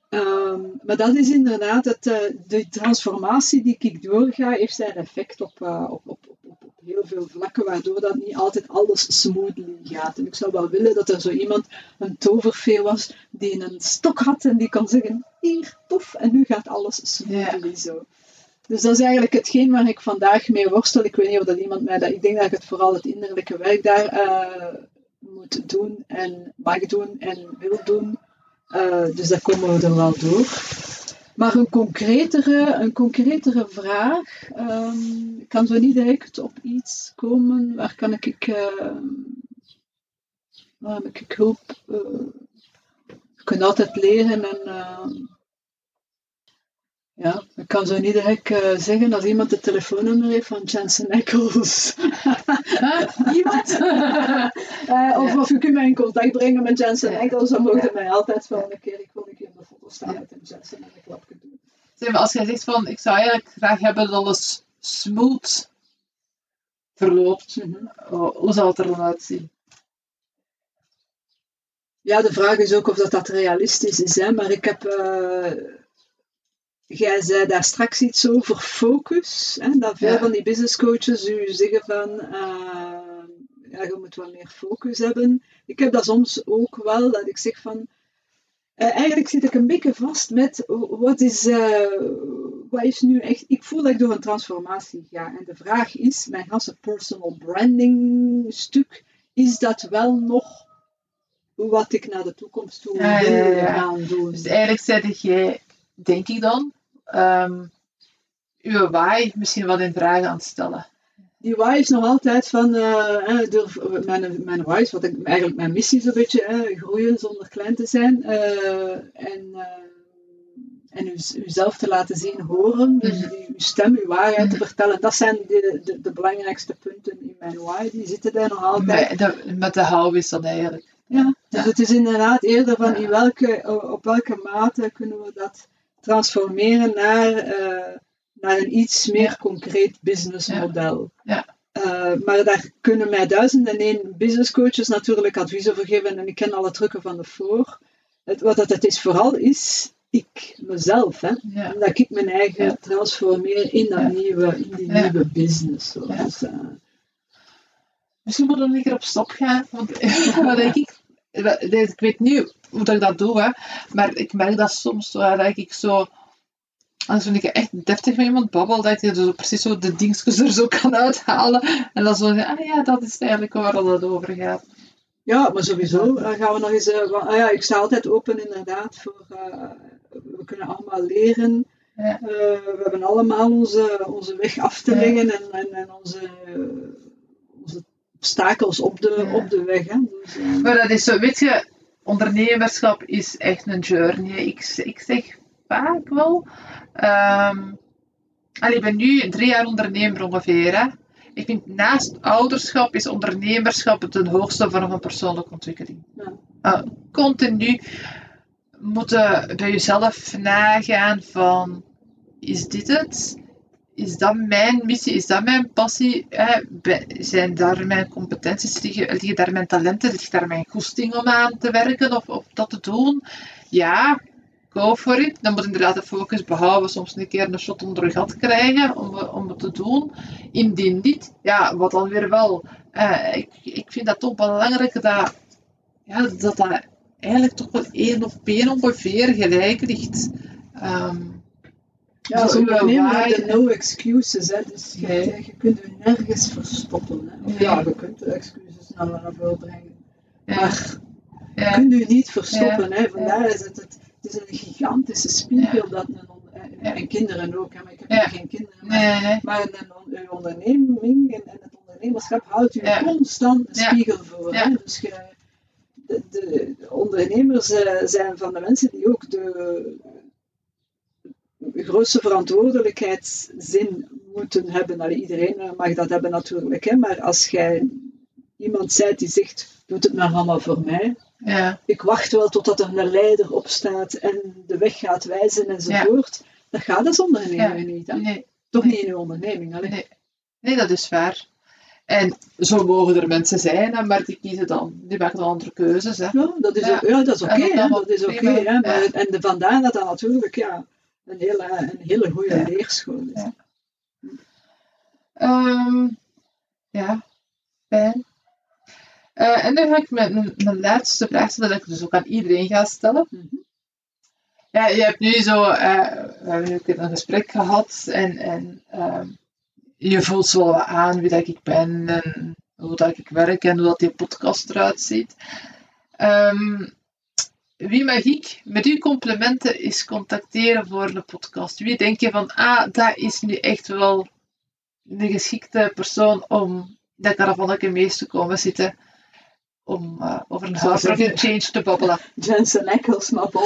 Um, maar dat is inderdaad, het, de transformatie die ik doorga, heeft zijn effect op, op, op, op, op heel veel vlakken, waardoor dat niet altijd alles smoothly gaat. En ik zou wel willen dat er zo iemand, een toverfee was, die een stok had en die kan zeggen, hier, tof, en nu gaat alles smoothly zo. Dus dat is eigenlijk hetgeen waar ik vandaag mee worstel. Ik weet niet of dat iemand mij dat... Ik denk dat ik het vooral het innerlijke werk daar uh, moet doen en mag doen en wil doen. Uh, dus daar komen we er wel door. Maar een concretere, een concretere vraag. Um, ik kan zo niet direct op iets komen. Waar kan ik... Uh, waar heb ik hulp... Uh, je kunt altijd leren en... Ja, ik kan zo niet direct uh, zeggen als iemand het telefoonnummer heeft van Jensen Eccles. [laughs] iemand? uh, [laughs] of, ja. of je kunt mij in contact brengen met Jensen ja. Eccles, dan mogen ja. mij altijd wel een keer, ik wil een keer op de foto staan met een Jensen en een klapje doen. Zeg maar, als jij zegt van, ik zou eigenlijk graag hebben dat alles smooth verloopt, mm -hmm. hoe zal het er dan uitzien? Ja, de vraag is ook of dat, dat realistisch is, hè? maar ik heb... Uh, Jij zei daar straks iets over focus. Hè? Dat veel ja. van die business coaches u zeggen van uh, ja, je moet wat meer focus hebben. Ik heb dat soms ook wel, dat ik zeg van uh, eigenlijk zit ik een beetje vast met wat is, uh, wat is nu echt. Ik voel dat ik door een transformatie ga. En de vraag is: mijn hele personal branding stuk, is dat wel nog wat ik naar de toekomst toe wil gaan doen? Dus eigenlijk zeg jij, denk ik dan, um, uw why misschien wat in vraag aan het stellen? Die why is nog altijd van, uh, door, mijn, mijn why is wat ik, eigenlijk mijn missie zo'n beetje, uh, groeien zonder klein te zijn. Uh, en en uzelf te laten zien, horen, dus uw stem, uw waarheid te vertellen. Dat zijn de, de, de, belangrijkste punten in mijn why. Die zitten daar nog altijd. Met de, met de hou is dat eigenlijk. Ja, dus ja. het is inderdaad eerder van in welke, op welke mate kunnen we dat transformeren naar, uh, naar een iets meer concreet businessmodel. Ja. Uh, maar daar kunnen mij duizenden en één business coaches natuurlijk advies over geven en ik ken alle trucken van de voor. Het, wat dat het is vooral is, ik mezelf, hè, ja. dat ik mijn eigen ja. transformeer in, dat nieuwe, in die nieuwe business. Uh, Misschien moeten we een keer op stop gaan, want [laughs] wat denk ik, ik weet niet hoe dat ik dat doe, hè, maar ik merk dat soms dat ik zo, als ik echt deftig met iemand babbel, dat ik zo precies zo de dingetjes er zo kan uithalen. En dan zo, ah ja, dat is eigenlijk waar het over gaat. Ja, maar sowieso dan gaan we nog eens. Uh, ah ja, ik sta altijd open inderdaad voor. Uh, we kunnen allemaal leren. Ja. Uh, we hebben allemaal onze, onze weg af te leggen ja. en, en, onze obstakels op de, ja. op de weg. Hè. Dus, maar dat is zo, weet je, ondernemerschap is echt een journey. Ik, ik zeg vaak wel. Um, allee, ik ben nu drie jaar ondernemer ongeveer. Hè. Ik vind naast ouderschap is ondernemerschap de hoogste vorm van persoonlijke ontwikkeling. Ja. Uh, continu moeten bij jezelf nagaan van is dit het? Is dat mijn missie? Is dat mijn passie? Eh, zijn daar mijn competenties? Liggen, liggen daar mijn talenten? Ligt daar mijn goesting om aan te werken of, of dat te doen? Ja, go for it. Dan moet inderdaad de focus behouden, soms een keer een shot onder je gat krijgen om, om het te doen. Indien niet, ja, wat dan weer wel. Uh, ik, ik vind dat toch belangrijk dat ja, dat, dat eigenlijk toch wel één op één ongeveer gelijk ligt. Um, ja, als ondernemer de no excuses. Hè. Dus je, nee. je kunt je nergens verstoppen. Hè. Nee. ja, je kunt excuses naar voren brengen. Ja. Maar ja. je kunt je niet verstoppen. Hè. Vandaar is het, het, het is een gigantische spiegel dat een en, en kinderen ook, hè, maar ik heb geen kinderen. Maar, nee. maar een, een onderneming en, en, het ondernemerschap houdt je constant een spiegel voor. Hè? Dus je, de, de, de, ondernemers uh, zijn van de mensen die ook de grootste verantwoordelijkheidszin moeten hebben. Allee, iedereen mag dat hebben natuurlijk, hè? maar als jij iemand zijt die zegt, doet het maar allemaal voor mij. Ja. Ik wacht wel totdat er een leider opstaat en de weg gaat wijzen enzovoort. Dat gaat als ondernemer Ja. niet. Nee. Toch niet in uw onderneming. Nee. nee, dat is waar. En zo mogen er mensen zijn, maar die kiezen dan, die maken dan andere keuzes. Hè. Ja, dat is, Ja. ook- ja, dat is oké. En dat is oké. maar Ja. En de, vandaar dat dat natuurlijk ja, een, hele, een hele goede Ja. leerschool. Ja. Ehm, ja, fijn. Eh, en nu ga ik mijn, mijn, mijn laatste vraag stellen, dat ik dus ook aan iedereen ga stellen. Mhm. Ja, je hebt nu zo, eh, we hebben nu een gesprek gehad en, en ehm, je voelt zo wat aan wie dat ik ben en hoe dat ik werk en hoe dat die podcast eruit ziet. Ehm, wie mag ik met uw complimenten eens contacteren voor een podcast? Wie denk je van, ah, dat is nu echt wel de geschikte persoon om dat caravannetje mee te komen zitten om eh, over een zeggen- change te babbelen. Jensen Eccles, bon.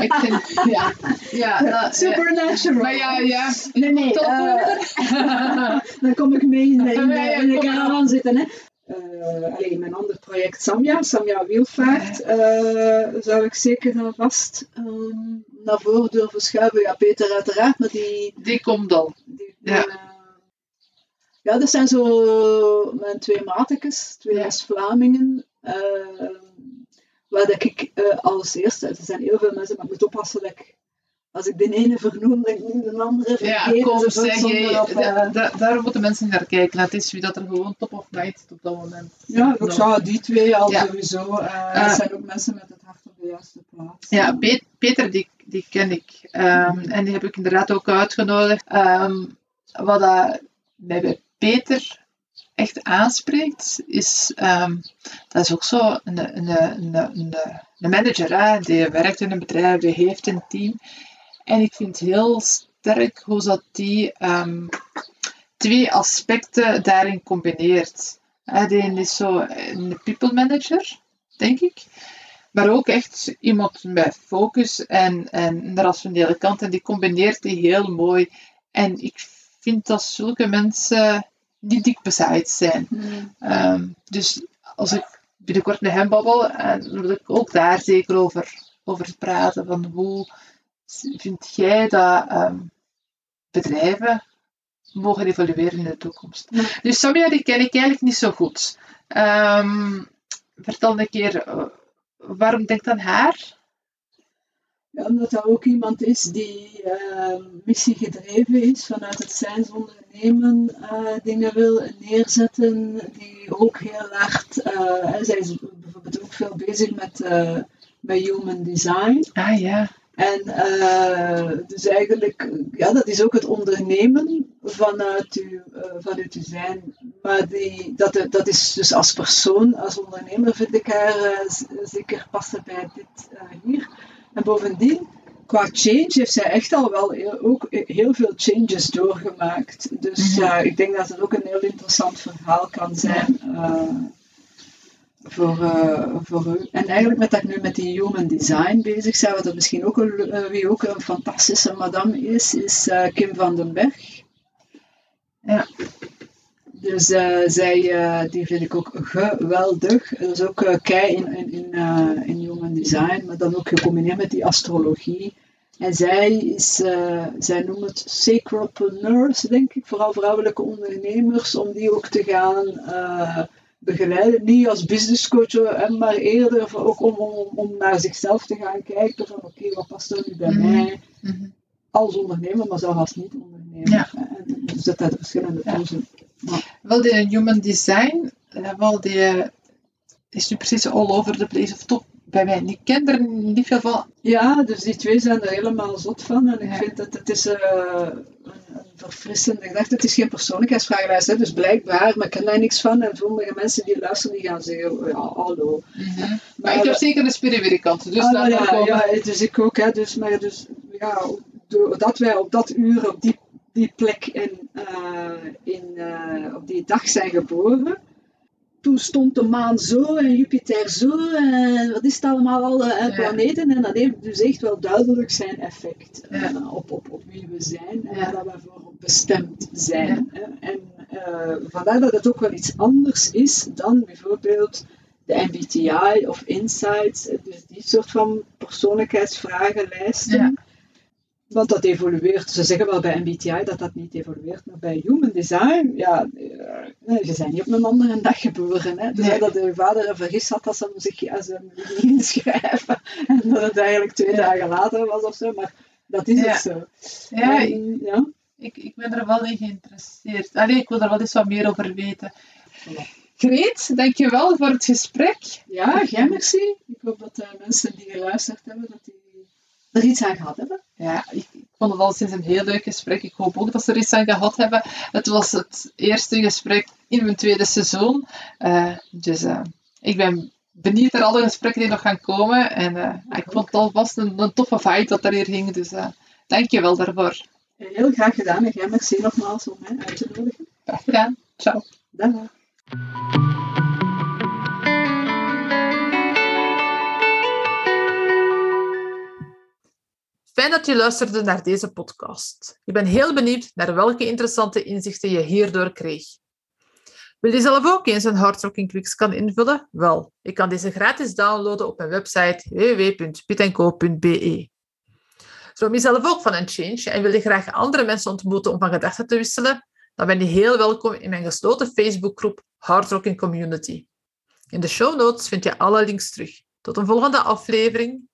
Ik vind, ja, ja, dat, [laughs] ja. Supernatural. Maar ja, ja. Nee, nee. Eh, [laughs] dan kom ik mee in de, in de, in de caravan zitten. Hè. Eh, allee, mijn ander project Samja, Samja Wielvaart, eh, zou ik zeker en vast ehm, naar voren durven schuiven. Ja, Peter uiteraard, maar die... Die komt al. die Ja. eh, ja, dat zijn zo mijn twee matekes, twee Ja. West-Vlamingen. eh, waar dat ik als eerste, er zijn heel veel mensen, maar ik moet oppassen dat ik, als ik de ene vernoem, dat ik niet de andere Ja, vergeet. kom, zeg je. eh, da- da- daar moeten mensen naar kijken. Het is wie dat er gewoon top of mind zit op dat moment. Ja, ik zou die twee al Ja. sowieso. dat zijn ook mensen met het hart op de juiste plaats. Ja, Pe- Peter, die, die ken ik. Ehm, en die heb ik inderdaad ook uitgenodigd. Ehm, wat mij bij Peter echt aanspreekt, is... ehm, dat is ook zo een, een, een, een, een manager, hè, die werkt in een bedrijf, die heeft een team. En ik vind heel sterk hoe dat die ehm, twee aspecten daarin combineert. Hè, die is zo een people manager, denk ik. Maar ook echt iemand met focus en, en een rationele kant. En die combineert die heel mooi. En ik vind dat zulke mensen niet dik bezaaid zijn. Hmm. Ehm, dus als ik binnenkort met hem babbel, en dan wil ik ook daar zeker over, over praten. Van hoe vind jij dat ehm, bedrijven mogen evolueren in de toekomst? Ja. Dus Samia, die ken ik eigenlijk niet zo goed. Ehm, vertel een keer, eh, waarom denk aan haar? Ja, omdat dat ook iemand is die eh, missiegedreven is, vanuit het zijns ondernemen eh, dingen wil neerzetten, die ook heel hard, eh, zij is bijvoorbeeld ook veel bezig met, met human design. Ah ja. En eh, dus eigenlijk, ja, dat is ook het ondernemen vanuit uw, eh, vanuit uw zijn. Maar die, dat, dat is dus als persoon, als ondernemer vind ik haar eh, zeker passen bij dit hier. En bovendien, qua change heeft zij echt al wel heel, ook heel veel changes doorgemaakt. Dus Mhm. ik denk dat het ook een heel interessant verhaal kan zijn. Voor, eh, voor u. En eigenlijk met dat ik nu met die human design bezig ben, wat er misschien ook een, eh, wie ook een fantastische madame is, is eh, Kim van den Berg. Ja. Dus zij, die vind ik ook geweldig. Dat is ook kei in, in, in, in human design, maar dan ook gecombineerd met die astrologie. En zij, is, zij noemen het sacropreneurs, denk ik, vooral vrouwelijke ondernemers, om die ook te gaan begeleiden. Niet als business coach, eh, maar eerder ook om, om, om naar zichzelf te gaan kijken van oké, wat past er nu bij Mhm. mij Mhm. als ondernemer, maar zelf als niet-ondernemer. Ja. En dus dat dat verschillende Ja. in. Wel, die human design, eh, wel, die eh, is nu precies all over the place. Of toch bij mij. Ik ken er niet veel van. Ja, dus die twee zijn er helemaal zot van. En ik Ja. vind dat het is eh, een, verfrissende gedachte. Het is geen persoonlijkheidsvragenlijst, hè, dus blijkbaar, maar ik ken daar niks van. En sommige mensen die luisteren, die gaan zeggen, oh, ja, hallo. Maar ik heb zeker een spirituele kant. Dus Ah, ja, komen. ja, dus ik ook. Hè, dus, maar dus, ja, doordat wij op dat uur, op die, die plek in, eh, in, eh, op die dag zijn geboren, toen stond de maan zo en Jupiter zo en wat is het allemaal, alle uh, planeten. En dat heeft dus echt wel duidelijk zijn effect op, op, op wie we zijn en waar we voor bestemd zijn. En vandaar dat het ook wel iets anders is dan bijvoorbeeld de MBTI of Insights, dus die soort van persoonlijkheidsvragenlijsten. Want dat evolueert. Ze zeggen wel bij MBTI dat dat niet evolueert, maar bij Human Design, ja, uh, je zijn niet op een andere dag geboren. Hè? Dus dat de vader een vergis had dat ze hem zich als hem [laughs] inschrijven en dat het eigenlijk twee dagen later was of zo, maar dat is het zo. Ja, en, ja. Ik, ik ben er wel in geïnteresseerd. Allee, ik wil er wel eens wat meer over weten. Greet, dankjewel voor het gesprek. Ja, jij merci. Ik hoop dat de mensen die geluisterd hebben, dat die er iets aan gehad hebben. Ja, ik, ik vond het al sinds een heel leuk gesprek. Ik hoop ook dat ze er iets aan gehad hebben. Het was het eerste gesprek in mijn tweede seizoen. Uh, dus uh, ik ben benieuwd naar alle gesprekken die nog gaan komen. En uh, ik vond het alvast een, een toffe vibe dat er hier hing. Dus dank je wel daarvoor. Heel graag gedaan. En jij merci nogmaals om mij uit te nodigen. Graag gedaan. Ciao. Dag. Fijn dat je luisterde naar deze podcast. Ik ben heel benieuwd naar welke interessante inzichten je hierdoor kreeg. Wil je zelf ook eens een Hardrocking Quiz kan invullen? Wel, je kan deze gratis downloaden op mijn website www.pitco.be. Droom je zelf ook van een change en wil je graag andere mensen ontmoeten om van gedachten te wisselen? Dan ben je heel welkom in mijn gesloten Facebookgroep Hardrocking Community. In de show notes vind je alle links terug. Tot een volgende aflevering.